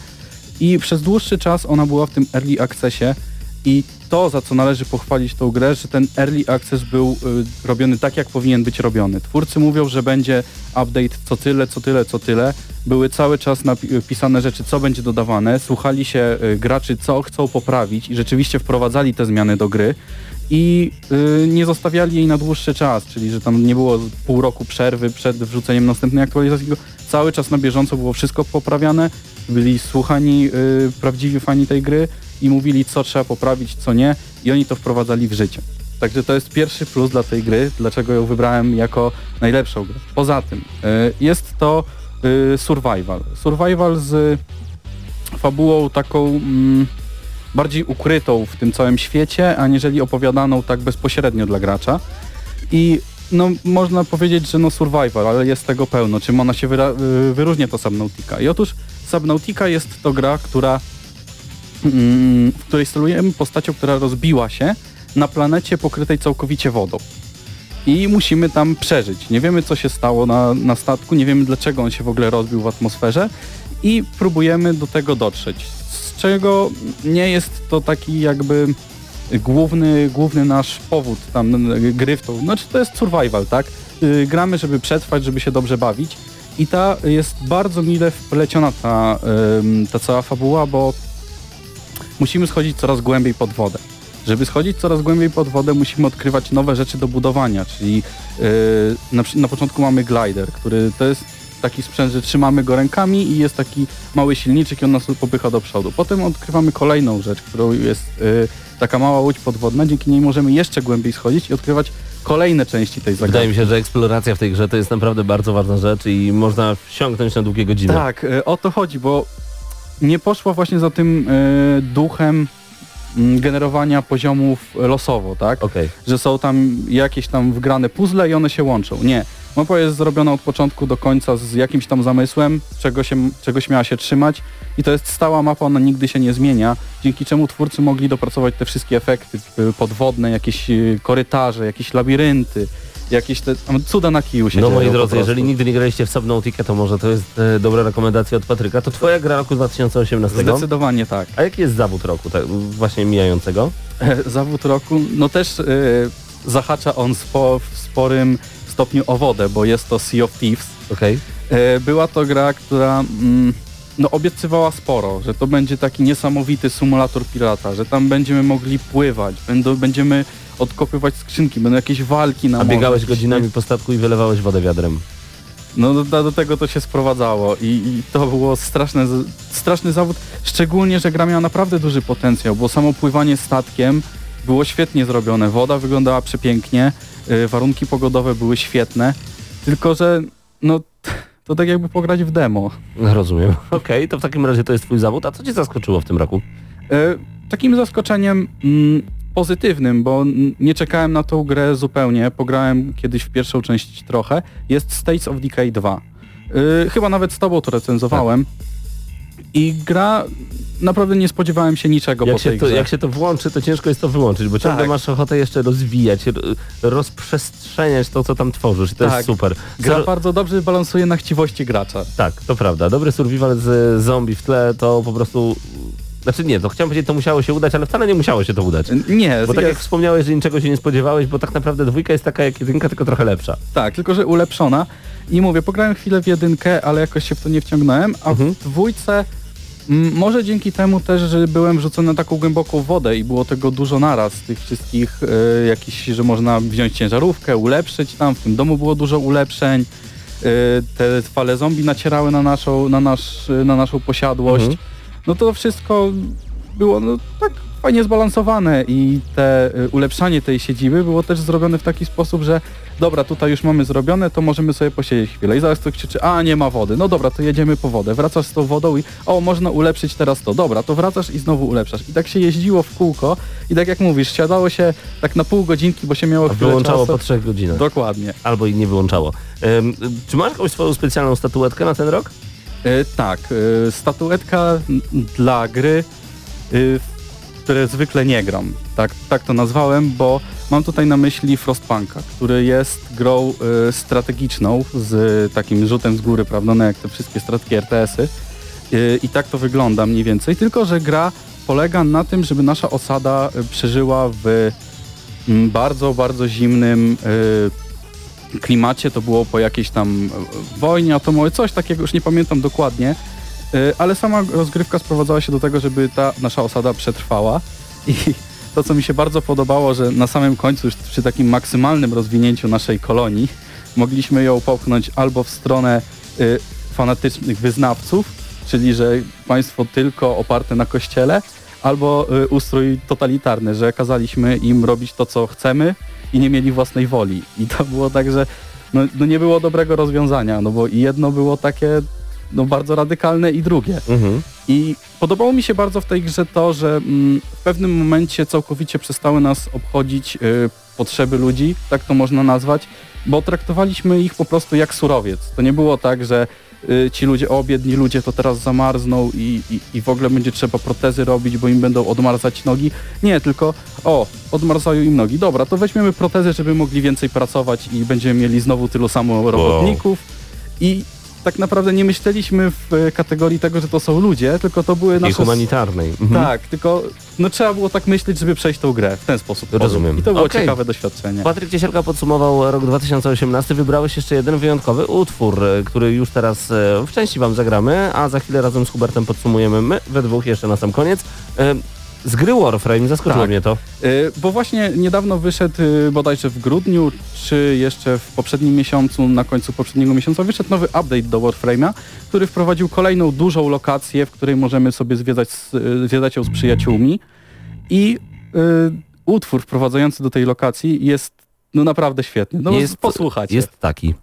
I przez dłuższy czas ona była w tym early accessie i to, za co należy pochwalić tą grę, że ten early access był y, robiony tak, jak powinien być robiony. Twórcy mówią, że będzie update co tyle, co tyle, co tyle. Były cały czas napisane rzeczy, co będzie dodawane. Słuchali się y, graczy, co chcą poprawić i rzeczywiście wprowadzali te zmiany do gry i y, nie zostawiali jej na dłuższy czas, czyli że tam nie było pół roku przerwy przed wrzuceniem następnej aktualizacji, cały czas na bieżąco było wszystko poprawiane, byli słuchani y, prawdziwi fani tej gry i mówili co trzeba poprawić, co nie i oni to wprowadzali w życie. Także to jest pierwszy plus dla tej gry, dlaczego ją wybrałem jako najlepszą grę. Poza tym y, jest to y, survival. Survival z fabułą taką mm, bardziej ukrytą w tym całym świecie, aniżeli opowiadaną tak bezpośrednio dla gracza. I no można powiedzieć, że no survival, ale jest tego pełno. Czym ona się y, wyróżnia to Subnautica? I otóż Subnautica jest to gra, która mm, w której sterujemy postacią, która rozbiła się na planecie pokrytej całkowicie wodą. I musimy tam przeżyć. Nie wiemy, co się stało na, na statku, nie wiemy, dlaczego on się w ogóle rozbił w atmosferze i próbujemy do tego dotrzeć. Z czego nie jest to taki jakby główny, główny nasz powód tam y, gry w to. Znaczy to jest survival, tak? Y, Gramy, żeby przetrwać, żeby się dobrze bawić. I ta jest bardzo mile wpleciona ta, ta cała fabuła, bo musimy schodzić coraz głębiej pod wodę. Żeby schodzić coraz głębiej pod wodę, musimy odkrywać nowe rzeczy do budowania, czyli yy, na, na początku mamy glider, który to jest taki sprzęt, że trzymamy go rękami i jest taki mały silniczek i on nas popycha do przodu. Potem odkrywamy kolejną rzecz, którą jest yy, taka mała łódź podwodna, dzięki niej możemy jeszcze głębiej schodzić i odkrywać kolejne części tej zagadki. Wydaje mi się, że eksploracja w tej grze to jest naprawdę bardzo ważna rzecz i można wsiąknąć na długie godziny. Tak, e, o to chodzi, bo nie poszła właśnie za tym e, duchem generowania poziomów losowo, tak? Okej. Że są tam jakieś tam wgrane puzzle i one się łączą. Nie. Mapa jest zrobiona od początku do końca z jakimś tam zamysłem, czego się, czegoś miała się trzymać i to jest stała mapa, ona nigdy się nie zmienia, dzięki czemu twórcy mogli dopracować te wszystkie efekty y, podwodne, jakieś y, korytarze, jakieś labirynty, jakieś te cuda na kiju się No moi drodzy, jeżeli nigdy nie graliście w Subnautica, to może to jest e, dobra rekomendacja od Patryka. To twoja gra roku 2018. Zdecydowanie tak. A jaki jest zawód roku, tak, właśnie mijającego? <laughs> Zawód roku, no też y, zahacza on spo, w sporym stopniu o wodę, bo jest to Sea of Thieves. Okej. E, Była to gra, która mm, no, obiecywała sporo, że to będzie taki niesamowity symulator pirata, że tam będziemy mogli pływać, będą, będziemy odkopywać skrzynki, będą jakieś walki na A morzu, biegałeś godzinami po statku i wylewałeś wodę wiadrem. No do, do tego to się sprowadzało i, i to było straszne, straszny zawód, szczególnie, że gra miała naprawdę duży potencjał, bo samo pływanie statkiem było świetnie zrobione, woda wyglądała przepięknie, y, warunki pogodowe były świetne, tylko że no to tak jakby pograć w demo. Rozumiem. <laughs> Okej, to w takim razie to jest twój zawód. A co cię zaskoczyło w tym roku? E, Takim zaskoczeniem mm, pozytywnym, bo nie czekałem na tą grę zupełnie, pograłem kiedyś w pierwszą część trochę, jest States of Decay 2. E, Chyba nawet z tobą to recenzowałem. I gra, naprawdę nie spodziewałem się niczego Jak po się, tej to, grze. jak się to włączy, to ciężko jest to wyłączyć, bo ciągle Tak. masz ochotę jeszcze rozwijać, rozprzestrzeniać to, co tam tworzysz i to Tak. jest super. Gra Zero- bardzo dobrze balansuje na chciwości gracza. Tak, to prawda. Dobry survival z zombie w tle to po prostu... Znaczy nie, to chciałem powiedzieć, to musiało się udać, ale wcale nie musiało się to udać. Nie, Bo tak jak wspomniałeś, że niczego się nie spodziewałeś, bo tak naprawdę dwójka jest taka jak jedynka, tylko trochę lepsza. tak, tylko że ulepszona. I mówię, pograłem chwilę w jedynkę, ale jakoś się w to nie wciągnąłem, a Mhm. w dwójce może dzięki temu też, że byłem wrzucony na taką głęboką wodę i było tego dużo naraz, tych wszystkich e, jakichś, że można wziąć ciężarówkę, ulepszyć tam, w tym domu było dużo ulepszeń, e, te fale zombie nacierały na naszą, na nasz, na naszą posiadłość. Mhm. No to wszystko było no, tak fajnie zbalansowane i te y, ulepszanie tej siedziby było też zrobione w taki sposób, że dobra, tutaj już mamy zrobione, to możemy sobie posiedzieć chwilę i zaraz ktoś krzyczy, a nie ma wody, no dobra, to jedziemy po wodę, wracasz z tą wodą i o, można ulepszyć teraz to, dobra, to wracasz i znowu ulepszasz. I tak się jeździło w kółko i tak jak mówisz, siadało się tak na pół godzinki, bo się miało A chwilę wyłączało czasu. po trzech godzinach. Dokładnie. Albo i nie wyłączało. Ym, czy masz jakąś swoją specjalną statuetkę na ten rok? E, tak, e, statuetka dla gry, w które zwykle nie gram. Tak, tak to nazwałem, bo mam tutaj na myśli Frostpunka, który jest grą e, strategiczną z takim rzutem z góry, prawda, no jak te wszystkie strategie RTS-y. E, I tak to wygląda mniej więcej, tylko że gra polega na tym, żeby nasza osada e, przeżyła w bardzo, bardzo zimnym e, klimacie, to było po jakiejś tam e, wojnie atomowej, coś takiego, już nie pamiętam dokładnie, E, ale sama rozgrywka sprowadzała się do tego, żeby ta nasza osada przetrwała. I <laughs> to, co mi się bardzo podobało, że na samym końcu, już przy takim maksymalnym rozwinięciu naszej kolonii, mogliśmy ją popchnąć albo w stronę y, fanatycznych wyznawców, czyli że państwo tylko oparte na kościele, albo ustrój totalitarny, że kazaliśmy im robić to, co chcemy i nie mieli własnej woli. I to było tak, że no, no nie było dobrego rozwiązania, no bo i jedno było takie no, bardzo radykalne i drugie. Mhm. I podobało mi się bardzo w tej grze to, że mm, w pewnym momencie całkowicie przestały nas obchodzić y, potrzeby ludzi, tak to można nazwać, bo traktowaliśmy ich po prostu jak surowiec. To nie było tak, że ci ludzie, o biedni ludzie to teraz zamarzną i, i, i w ogóle będzie trzeba protezy robić, bo im będą odmarzać nogi. Nie, tylko o, odmarzają im nogi. Dobra, to weźmiemy protezy, żeby mogli więcej pracować i będziemy mieli znowu tylu samo robotników. I tak naprawdę nie myśleliśmy w e, kategorii tego, że to są ludzie, tylko to były I nasze... humanitarnej. Mhm. Tak, tylko no trzeba było tak myśleć, żeby przejść tą grę w ten sposób. Rozumiem. I to było Okej. ciekawe doświadczenie. Patryk Ciesielka podsumował rok 2018. Wybrałeś jeszcze jeden wyjątkowy utwór, e, który już teraz e, w części wam zagramy, a za chwilę razem z Hubertem podsumujemy my we dwóch jeszcze na sam koniec. Z gry Warframe zaskoczyło Tak. mnie to. Y, Bo właśnie niedawno wyszedł y, bodajże w grudniu, czy jeszcze w poprzednim miesiącu, na końcu poprzedniego miesiąca, wyszedł nowy update do Warframe'a, który wprowadził kolejną dużą lokację, w której możemy sobie zwiedzać, y, zwiedzać ją z przyjaciółmi. I utwór wprowadzający do tej lokacji jest no naprawdę świetny. No Jest- posłuchajcie. Jest taki.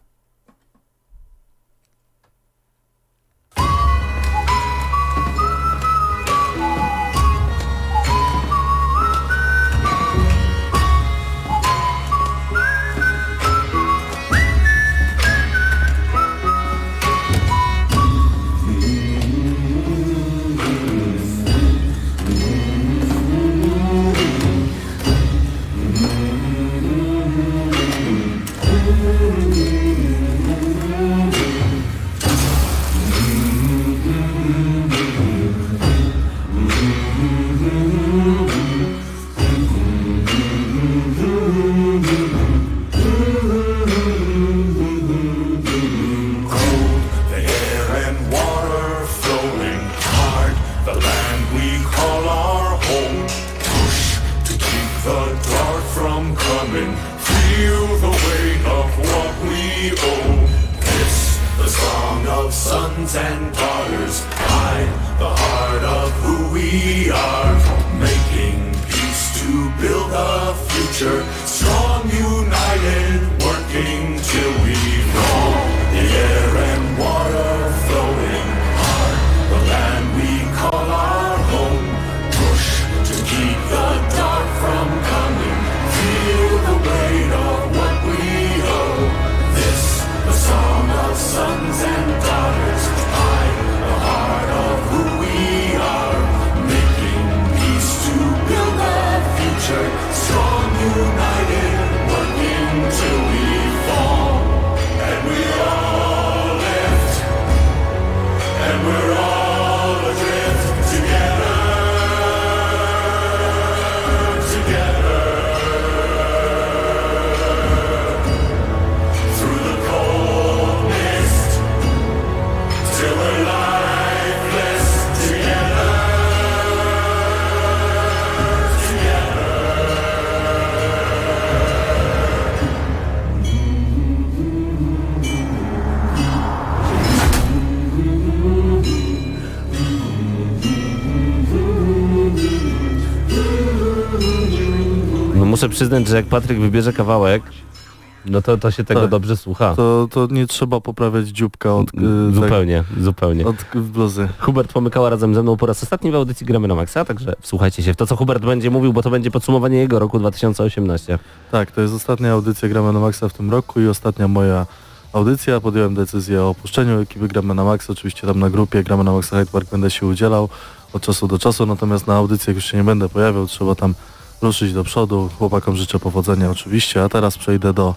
Przyznać, że jak Patryk wybierze kawałek, no to, to się tego Tak. dobrze słucha. To, to nie trzeba poprawiać dzióbka od, y, Zupełnie, zupełnie. tak, od bluzy. Hubert pomykała razem ze mną po raz ostatni w audycji Gramy na Maxa, także wsłuchajcie się w to, co Hubert będzie mówił, bo to będzie podsumowanie jego roku 2018. Tak, to jest ostatnia audycja Gramy na Maxa w tym roku i ostatnia moja audycja. Podjąłem decyzję o opuszczeniu ekipy Gramy na Max. Oczywiście tam na grupie Gramy na Maxa Hyde Park będę się udzielał od czasu do czasu, natomiast na audycjach już się nie będę pojawiał. Trzeba tam ruszyć do przodu. Chłopakom życzę powodzenia oczywiście, a teraz przejdę do,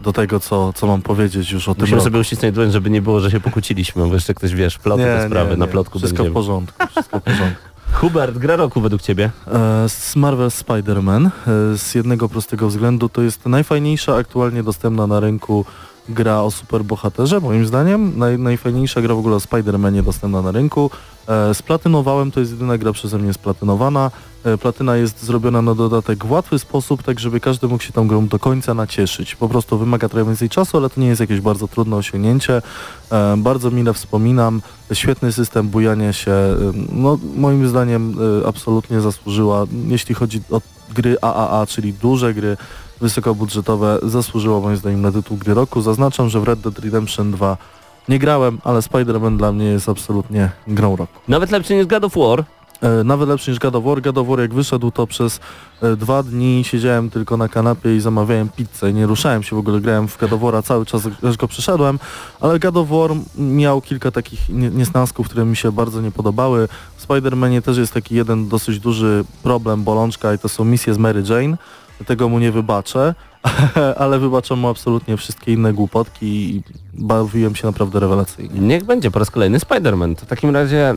do tego, co, co mam powiedzieć już o tym Musimy sobie uścisnąć dłoń, żeby nie było, że się pokłóciliśmy, bo jeszcze ktoś, wiesz, ploty te sprawy, na plotku Wszystko będziemy. w porządku, wszystko w porządku. <laughs> Hubert, gra roku według ciebie? E, z Marvel Spider-Man e, z jednego prostego względu to jest najfajniejsza aktualnie dostępna na rynku gra o superbohaterze, moim zdaniem. Naj, najfajniejsza gra w ogóle o Spider-Manie dostępna na rynku. E, splatynowałem, to jest jedyna gra przeze mnie splatynowana. E, platyna jest zrobiona na dodatek w łatwy sposób, tak żeby każdy mógł się tą grą do końca nacieszyć. Po prostu wymaga trochę więcej czasu, ale to nie jest jakieś bardzo trudne osiągnięcie. E, bardzo mile wspominam. Świetny system bujania się. No, moim zdaniem e, absolutnie zasłużyła, jeśli chodzi o gry AAA, czyli duże gry wysokobudżetowe, zasłużyła moim zdaniem na tytuł gry roku. Zaznaczam, że w Red Dead Redemption 2 Nie grałem, ale Spider-Man dla mnie jest absolutnie grą roku. Nawet lepszy niż God of War. E, nawet lepszy niż God of War. God of War jak wyszedł to przez e, dwa dni siedziałem tylko na kanapie i zamawiałem pizzę i nie ruszałem się w ogóle, grałem w God of War'a cały czas, aż go przeszedłem, ale God of War miał kilka takich nie- niesnasków, które mi się bardzo nie podobały. W Spider-Manie też jest taki jeden dosyć duży problem, bolączka i to są misje z Mary Jane. Tego mu nie wybaczę, <laughs> ale wybaczam mu absolutnie wszystkie inne głupotki i bawiłem się naprawdę rewelacyjnie. Niech będzie po raz kolejny Spider-Man. W takim razie,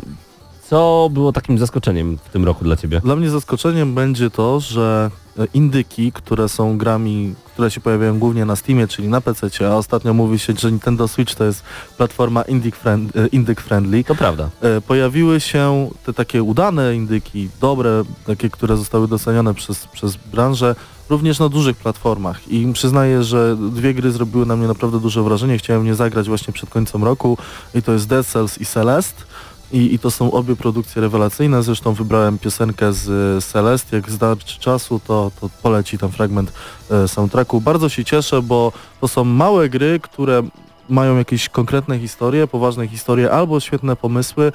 co było takim zaskoczeniem w tym roku dla ciebie? Dla mnie zaskoczeniem będzie to, że e, indyki, które są grami, które się pojawiają głównie na Steamie, czyli na PC, a ostatnio mówi się, że Nintendo Switch to jest platforma indyk friend, e, friendly, To prawda. e, pojawiły się te takie udane indyki, dobre, takie, które zostały docenione przez, przez branżę, również na dużych platformach i przyznaję, że dwie gry zrobiły na mnie naprawdę duże wrażenie, chciałem je zagrać właśnie przed końcem roku i to jest Dead Cells i Celeste. I, I to są obie produkcje rewelacyjne, zresztą wybrałem piosenkę z e, Celeste, jak starczy czasu, to, to poleci ten fragment e, soundtracku. Bardzo się cieszę, bo to są małe gry, które mają jakieś konkretne historie, poważne historie albo świetne pomysły,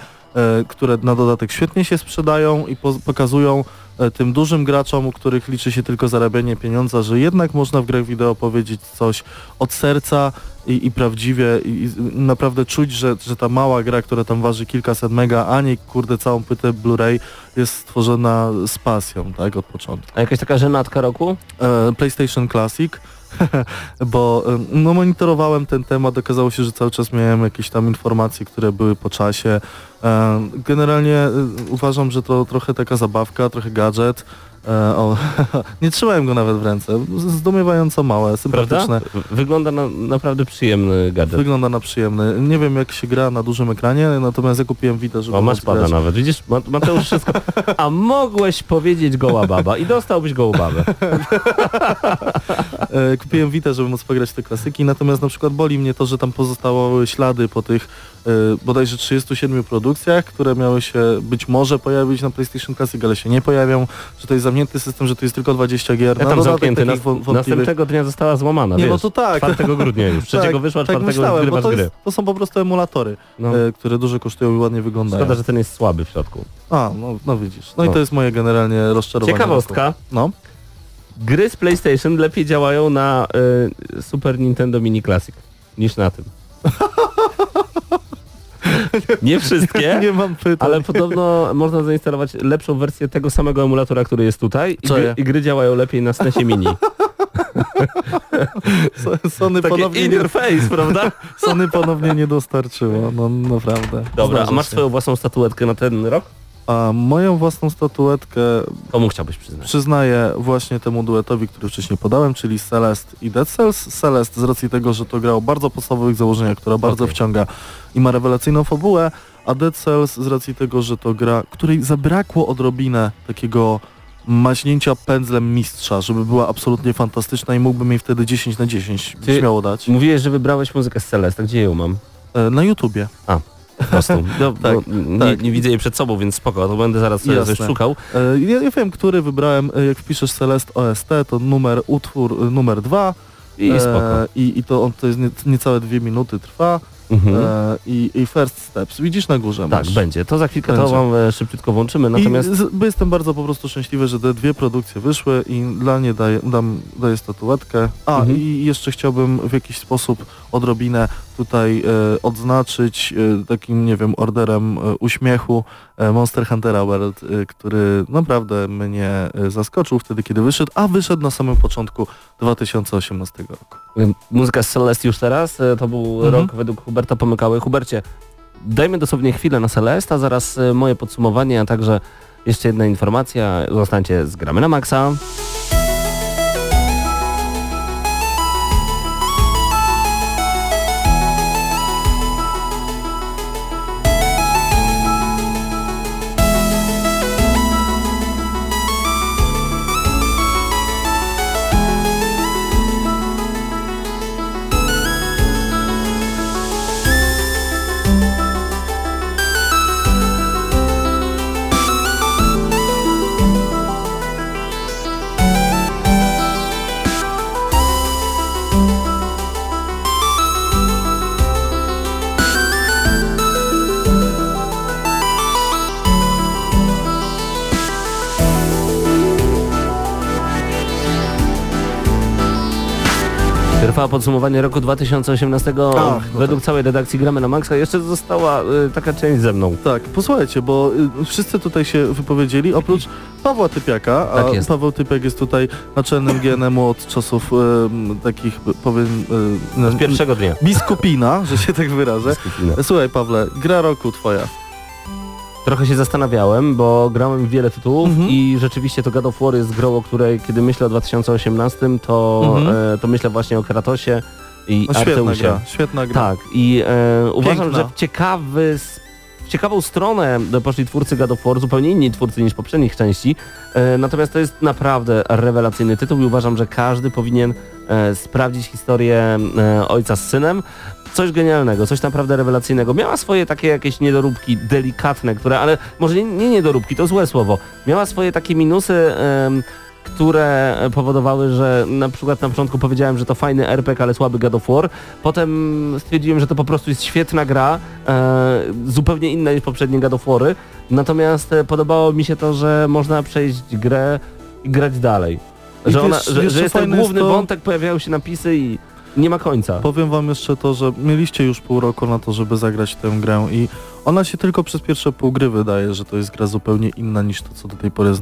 które na dodatek świetnie się sprzedają i po, pokazują e, tym dużym graczom, u których liczy się tylko zarabianie pieniądza, że jednak można w grach wideo powiedzieć coś od serca i, i prawdziwie i, i naprawdę czuć, że, że ta mała gra, która tam waży kilkaset mega, a nie kurde całą płytę Blu-ray jest stworzona z pasją, tak, od początku. A jakaś taka żenatka roku? E, PlayStation Classic, <laughs> bo no, monitorowałem ten temat, okazało się, że cały czas miałem jakieś tam informacje, które były po czasie. Generalnie uważam, że to trochę taka zabawka, trochę gadżet. E, O, <laughs> nie trzymałem go nawet w ręce, zdumiewająco małe, Prawda? sympatyczne. Wygląda na naprawdę przyjemny gadżet. Wygląda na przyjemny. Nie wiem jak się gra na dużym ekranie, natomiast ja kupiłem Vita, żeby O, masz pada grać. nawet. Widzisz, Ma- Mateusz wszystko. A mogłeś powiedzieć goła baba i dostałbyś gołą babę. <laughs> E, Kupiłem Vita, żeby móc pograć te klasyki, natomiast na przykład boli mnie to, że tam pozostawały ślady po tych bodajże 37 produkcjach, które miały się być może pojawić na PlayStation Classic, ale się nie pojawią, że to jest zamknięty system, że to jest tylko 20 gier. Ja tam dodatek zamknięty. Nas, następnego dnia została złamana, Nie, wiesz. no to tak. 4 grudnia już. <laughs> Trzeciego Tak, wyszła, tak czwartego myślałem, bo to, jest, to są po prostu emulatory, No. e, które dużo kosztują i ładnie wyglądają. Szkoda, że ten jest słaby w środku. A, no, no widzisz. No, No. i to jest moje generalnie rozczarowanie. Ciekawostka. No. Gry z PlayStation lepiej działają na y, Super Nintendo Mini Classic niż na tym. <laughs> <laughs> Nie wszystkie, <laughs> Nie mam pytań. ale podobno można zainstalować lepszą wersję tego samego emulatora, który jest tutaj i, Co gry, je? i gry działają lepiej na SNESie Mini. <laughs> Sony Takie ponownie, in nie, your face, prawda? Sony ponownie nie dostarczyło, no naprawdę. Dobra, a masz się. swoją własną statuetkę na ten rok? A moją własną statuetkę Komu chciałbyś przyznać? przyznaję właśnie temu duetowi, który wcześniej podałem, czyli Celeste i Dead Cells. Celeste z racji tego, że to gra o bardzo podstawowych założeniach, która bardzo Okej. wciąga i ma rewelacyjną fabułę, a Dead Cells z racji tego, że to gra, której zabrakło odrobinę takiego maźnięcia pędzlem mistrza, żeby była absolutnie fantastyczna i mógłbym jej wtedy 10 na 10 Ty- śmiało dać. Mówiłeś, że wybrałeś muzykę z Celeste. Gdzie ją mam? E, Na YouTubie. Po prostu. <laughs> No, Tak, no, nie, tak. nie widzę jej przed sobą, więc spoko, to będę zaraz sobie Jasne. coś szukał. E, Ja nie wiem, który wybrałem, e, jak wpiszesz Celeste OST, to numer, utwór e, numer dwa I spoko. e, i, i to on to jest nie, niecałe dwie minuty trwa Mhm. e, i, i First Steps. Widzisz na górze Tak, masz. będzie. To za chwilkę to Będzie. wam e, szybciutko włączymy, natomiast z, jestem bardzo po prostu szczęśliwy, że te dwie produkcje wyszły i dla nie daję, dam, daję statuetkę. A Mhm. i jeszcze chciałbym w jakiś sposób odrobinę tutaj e, odznaczyć e, takim, nie wiem, orderem e, uśmiechu e, Monster Huntera World, który naprawdę mnie zaskoczył wtedy, kiedy wyszedł, a wyszedł na samym początku 2018 roku. Muzyka z Celeste już teraz, e, to był Mhm. rok według Huberta Pomykały. Hubercie, dajmy dosłownie chwilę na Celeste, a zaraz e, moje podsumowanie, a także jeszcze jedna informacja. Zostańcie z Gramy na Maxa. Trwa podsumowanie roku 2018 Ach, no według całej redakcji Gramy na Maxa. Jeszcze została y, taka część ze mną. Tak, posłuchajcie, bo y, wszyscy tutaj się wypowiedzieli, oprócz Pawła Typiaka, a Tak. Paweł Typiak jest tutaj naczelnym GNM-u od czasów y, takich, powiem, y, Z pierwszego dnia. biskupina, że się tak wyrażę. Słuchaj Pawle, gra roku twoja. Trochę się zastanawiałem, bo grałem w wiele tytułów Mhm. i rzeczywiście to God of War jest grą, o której kiedy myślę o 2018, to, Mhm. e, to myślę właśnie o Kratosie i No, świetna gra, świetna gra. Tak, i e, uważam, Piękna. że w ciekawy, w ciekawą stronę poszli twórcy God of War, zupełnie inni twórcy niż poprzednich części, e, natomiast to jest naprawdę rewelacyjny tytuł i uważam, że każdy powinien e, sprawdzić historię e, ojca z synem. Coś genialnego, coś naprawdę rewelacyjnego. Miała swoje takie jakieś niedoróbki delikatne, które, ale może nie, nie niedoróbki, to złe słowo. Miała swoje takie minusy, em, które powodowały, że na przykład na początku powiedziałem, że to fajny RPG, ale słaby God of War. Potem stwierdziłem, że to po prostu jest świetna gra, e, zupełnie inna niż poprzednie God of Wary. Natomiast e, podobało mi się to, że można przejść grę i grać dalej. I Że, wiesz, ona, że, wiesz, że jest ten fajne jest główny to- wątek, pojawiają się napisy i nie ma końca. Powiem wam jeszcze to, że mieliście już pół roku na to, żeby zagrać tę grę i ona się tylko przez pierwsze pół gry wydaje, że to jest gra zupełnie inna niż to, co do tej pory y,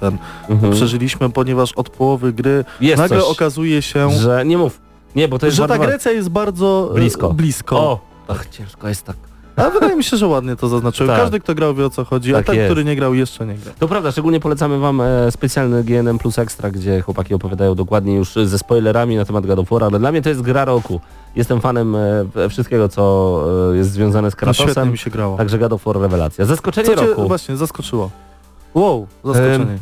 ten Mhm. przeżyliśmy, ponieważ od połowy gry Jest nagle coś, okazuje się, że nie mów. Nie, bo to jest że ta Grecja jest bardzo y, Blisko. blisko. O, ach, ciężko jest tak. Ale wydaje mi się, że ładnie to zaznaczyłem. Tak. Każdy, kto grał wie o co chodzi, a Tak ten, jest. który nie grał jeszcze nie gra. To prawda, szczególnie polecamy wam e, specjalny GNM Plus Extra, gdzie chłopaki opowiadają dokładnie już ze spoilerami na temat God of War, ale dla mnie to jest gra roku. Jestem fanem e, wszystkiego, co e, jest związane z No, świetnie Kratosem, mi się grało. także God of War rewelacja. Zaskoczenie Co cię roku. właśnie zaskoczyło? Wow, zaskoczenie.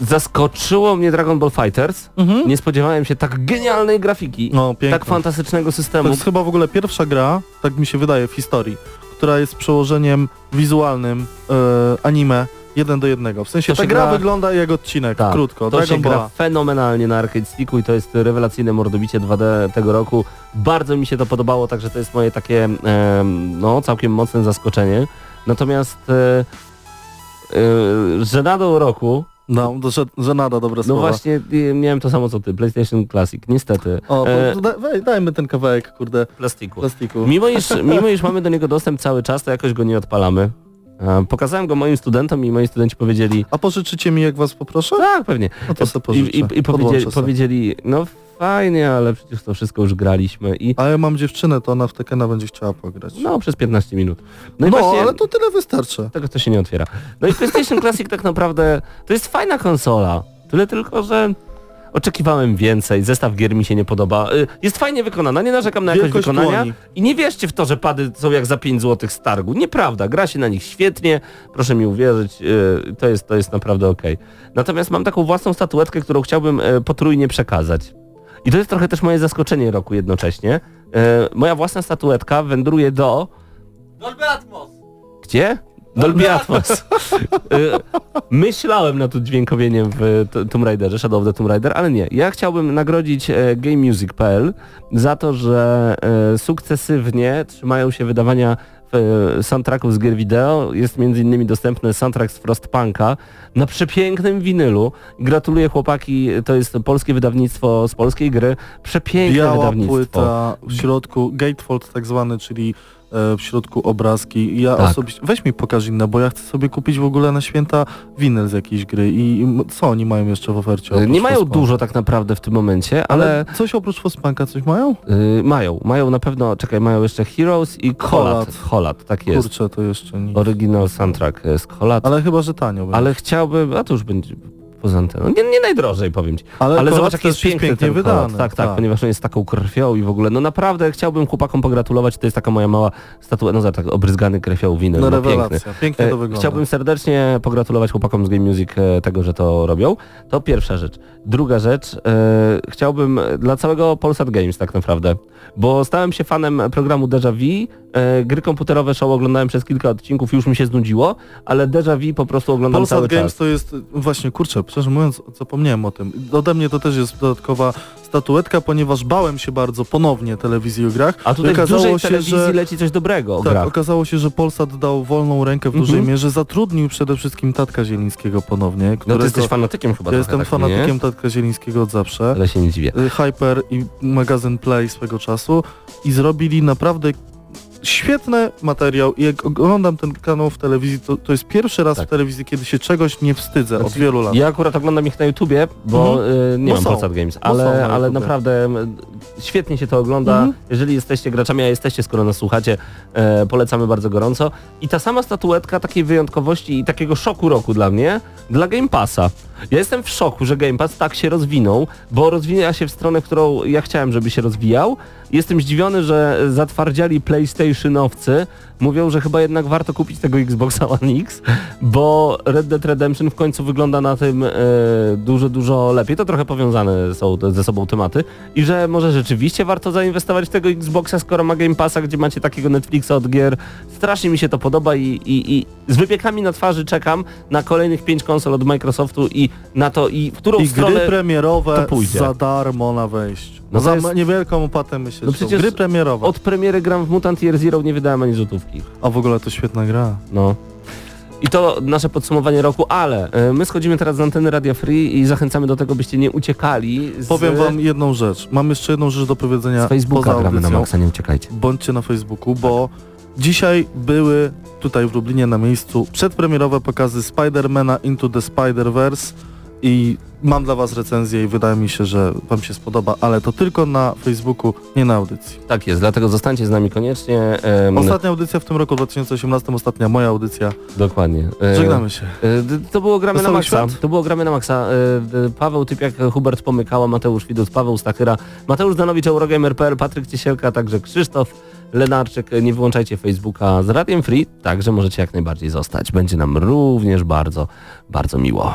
Zaskoczyło mnie Dragon Ball Fighters. Mhm. Nie spodziewałem się tak genialnej grafiki, No, tak fantastycznego To systemu. jest chyba w ogóle pierwsza gra, tak mi się wydaje, w historii, która jest przełożeniem wizualnym e, anime jeden do jednego. W sensie To ta się gra, gra- wygląda jak odcinek, Tak, krótko. To się Dragon gra Balla. fenomenalnie na Arcade Sticku i to jest rewelacyjne mordobicie 2D tego roku. Bardzo mi się to podobało, także to jest moje takie no, całkiem mocne zaskoczenie. Natomiast e, e, żenadą roku, No, to, że, że nada dobre no słowa. właśnie e, miałem to samo co ty, PlayStation Classic, niestety. O, E, bo, da, wej, dajmy ten kawałek, kurde, plastiku. plastiku. Mimo iż, mimo iż mamy do niego dostęp cały czas, to jakoś go nie odpalamy. E, Pokazałem go moim studentom i moi studenci powiedzieli, A pożyczycie mi, jak was poproszę? tak, pewnie. No to sobie I, pożyczę. i, i Podłączę powiedzieli, powiedzieli, no fajnie, ale przecież to wszystko już graliśmy i A ja mam dziewczynę, to ona w Tekena będzie chciała pograć. no przez 15 minut. No, No, i właśnie ale to tyle wystarczy. tego to się nie otwiera. No i PlayStation Classic tak naprawdę to jest fajna konsola. Tyle tylko, że oczekiwałem więcej, zestaw gier mi się nie podoba. Y, Jest fajnie wykonana, nie narzekam na jakość Wielkość wykonania dłoni. i nie wierzcie w to, że pady są jak za 5 zł z targu. Nieprawda, gra się na nich świetnie, proszę mi uwierzyć, y, to jest, to jest naprawdę okej. Natomiast mam taką własną statuetkę, którą chciałbym y, potrójnie przekazać. I to jest trochę też moje zaskoczenie roku jednocześnie. Moja własna statuetka wędruje do... Dolby Atmos! Gdzie? Dolby Atmos. Y, Myślałem nad udźwiękowieniem w Tomb Raiderze, Shadow of the Tomb Raider, ale nie. Ja chciałbym nagrodzić e, GameMusic.pl za to, że e, sukcesywnie trzymają się wydawania soundtracków z gier wideo. Jest innymi dostępny soundtrack z Frostpunka na przepięknym winylu. Gratuluję chłopaki, to jest polskie wydawnictwo z polskiej gry. Przepiękne Biała wydawnictwo. płyta, w środku gatefold tak zwany, czyli w środku obrazki. Ja Tak. osobiście, weź mi pokaż inne, bo ja chcę sobie kupić w ogóle na święta winyl z jakiejś gry i, co oni mają jeszcze w ofercie? E, Nie mają dużo tak naprawdę w tym momencie, ale... Ale coś oprócz Frostpunka coś mają? Y, mają, mają na pewno, czekaj, mają jeszcze Heroes i. Holat. Holat, tak jest. Kurczę, to jeszcze nie. Oryginal soundtrack jest Holat, ale, Ale chyba, że tanio będzie. chciałbym, a to już będzie poza anteną, nie, nie najdrożej powiem ci. Ale, Ale zobacz, jaki jest piękny pięknie ten wydany. Holat. Tak, tak, ponieważ on jest taką krwią i w ogóle, no naprawdę chciałbym chłopakom pogratulować, to jest taka moja mała statua, no za tak obryzgany krwią winyl, No no, piękny. pięknie to E, wygląda. Chciałbym serdecznie pogratulować chłopakom z Game Music e, tego, że to robią. To pierwsza rzecz. Druga rzecz, e, chciałbym dla całego Polsat Games tak naprawdę, bo stałem się fanem programu Deja Vu gry komputerowe show oglądałem przez kilka odcinków, już mi się znudziło, ale Deja Vu po prostu oglądam Polsat cały Games czas. to jest, właśnie kurczę, szczerze mówiąc, zapomniałem o tym. Ode mnie to też jest dodatkowa statuetka, ponieważ bałem się bardzo ponownie telewizji o grach. A tutaj w okazało dużej się, telewizji że leci coś dobrego o tak, grach. okazało się, że Polsat dał wolną rękę w dużej Mhm. mierze, zatrudnił przede wszystkim Tatka Zielińskiego ponownie, No którego ty jesteś fanatykiem chyba ja jestem takim, fanatykiem nie? Tatka Zielińskiego od zawsze. Ale się nie dziwię. Y, Hyper i magazyn Play swego czasu i zrobili naprawdę świetny materiał i jak oglądam ten kanał w telewizji, to, to jest pierwszy raz Tak. w telewizji, kiedy się czegoś nie wstydzę od Znaczy, wielu lat. Ja akurat oglądam ich na YouTubie, bo Mhm. y, nie Bo mam są. Polsat Games, ale, na ale naprawdę świetnie się to ogląda. Mhm. Jeżeli jesteście graczami, a jesteście, skoro nas słuchacie, e, polecamy bardzo gorąco. I ta sama statuetka takiej wyjątkowości i takiego szoku roku dla mnie, dla Game Passa. Ja jestem w szoku, że Game Pass tak się rozwinął, bo rozwija się w stronę, którą ja chciałem, żeby się rozwijał. Jestem zdziwiony, że zatwardziali PlayStationowcy mówią, że chyba jednak warto kupić tego Xboxa One X, bo Red Dead Redemption w końcu wygląda na tym e, dużo, dużo lepiej. To trochę powiązane są te, ze sobą tematy i że może rzeczywiście warto zainwestować w tego Xboxa, skoro ma Game Passa, gdzie macie takiego Netflixa od gier. Strasznie mi się to podoba i, i, i z wypiekami na twarzy czekam na kolejnych pięć konsol od Microsoftu i na to, i w którą I stronę... gry premierowe to pójdzie. za darmo na wejściu. No za jest- niewielką opłatę myślę, No przecież gry premierowe. Od premiery gram w Mutant Year Zero nie wydałem ani złotówki. A w ogóle to świetna gra. No. I to nasze podsumowanie roku, ale e, my schodzimy teraz z anteny Radia Free i zachęcamy do tego, byście nie uciekali z, Powiem wam jedną rzecz. Mam jeszcze jedną rzecz do powiedzenia z Facebooka poza gramy na maksa, nie uciekajcie. Bądźcie na Facebooku, bo dzisiaj były tutaj w Lublinie na miejscu przedpremierowe pokazy Spidermana Into the Spider-Verse i mam dla was recenzję i wydaje mi się, że wam się spodoba, ale to tylko na Facebooku, nie na audycji. Tak jest, dlatego zostańcie z nami koniecznie. em, Ostatnia audycja w tym roku 2018, ostatnia moja audycja. Dokładnie. E, Żegnamy się. e, To było gramy na maksa. świąt. To było gramy na maksa. E, Paweł Typiak, Hubert Pomykała, Mateusz Widut, Paweł Stachyra, Mateusz Danowicz, Eurogamer.pl, Patryk Ciesielka, także Krzysztof Lenarczyk. Nie wyłączajcie Facebooka z Radiem Free, także możecie jak najbardziej zostać. Będzie nam również bardzo, bardzo miło.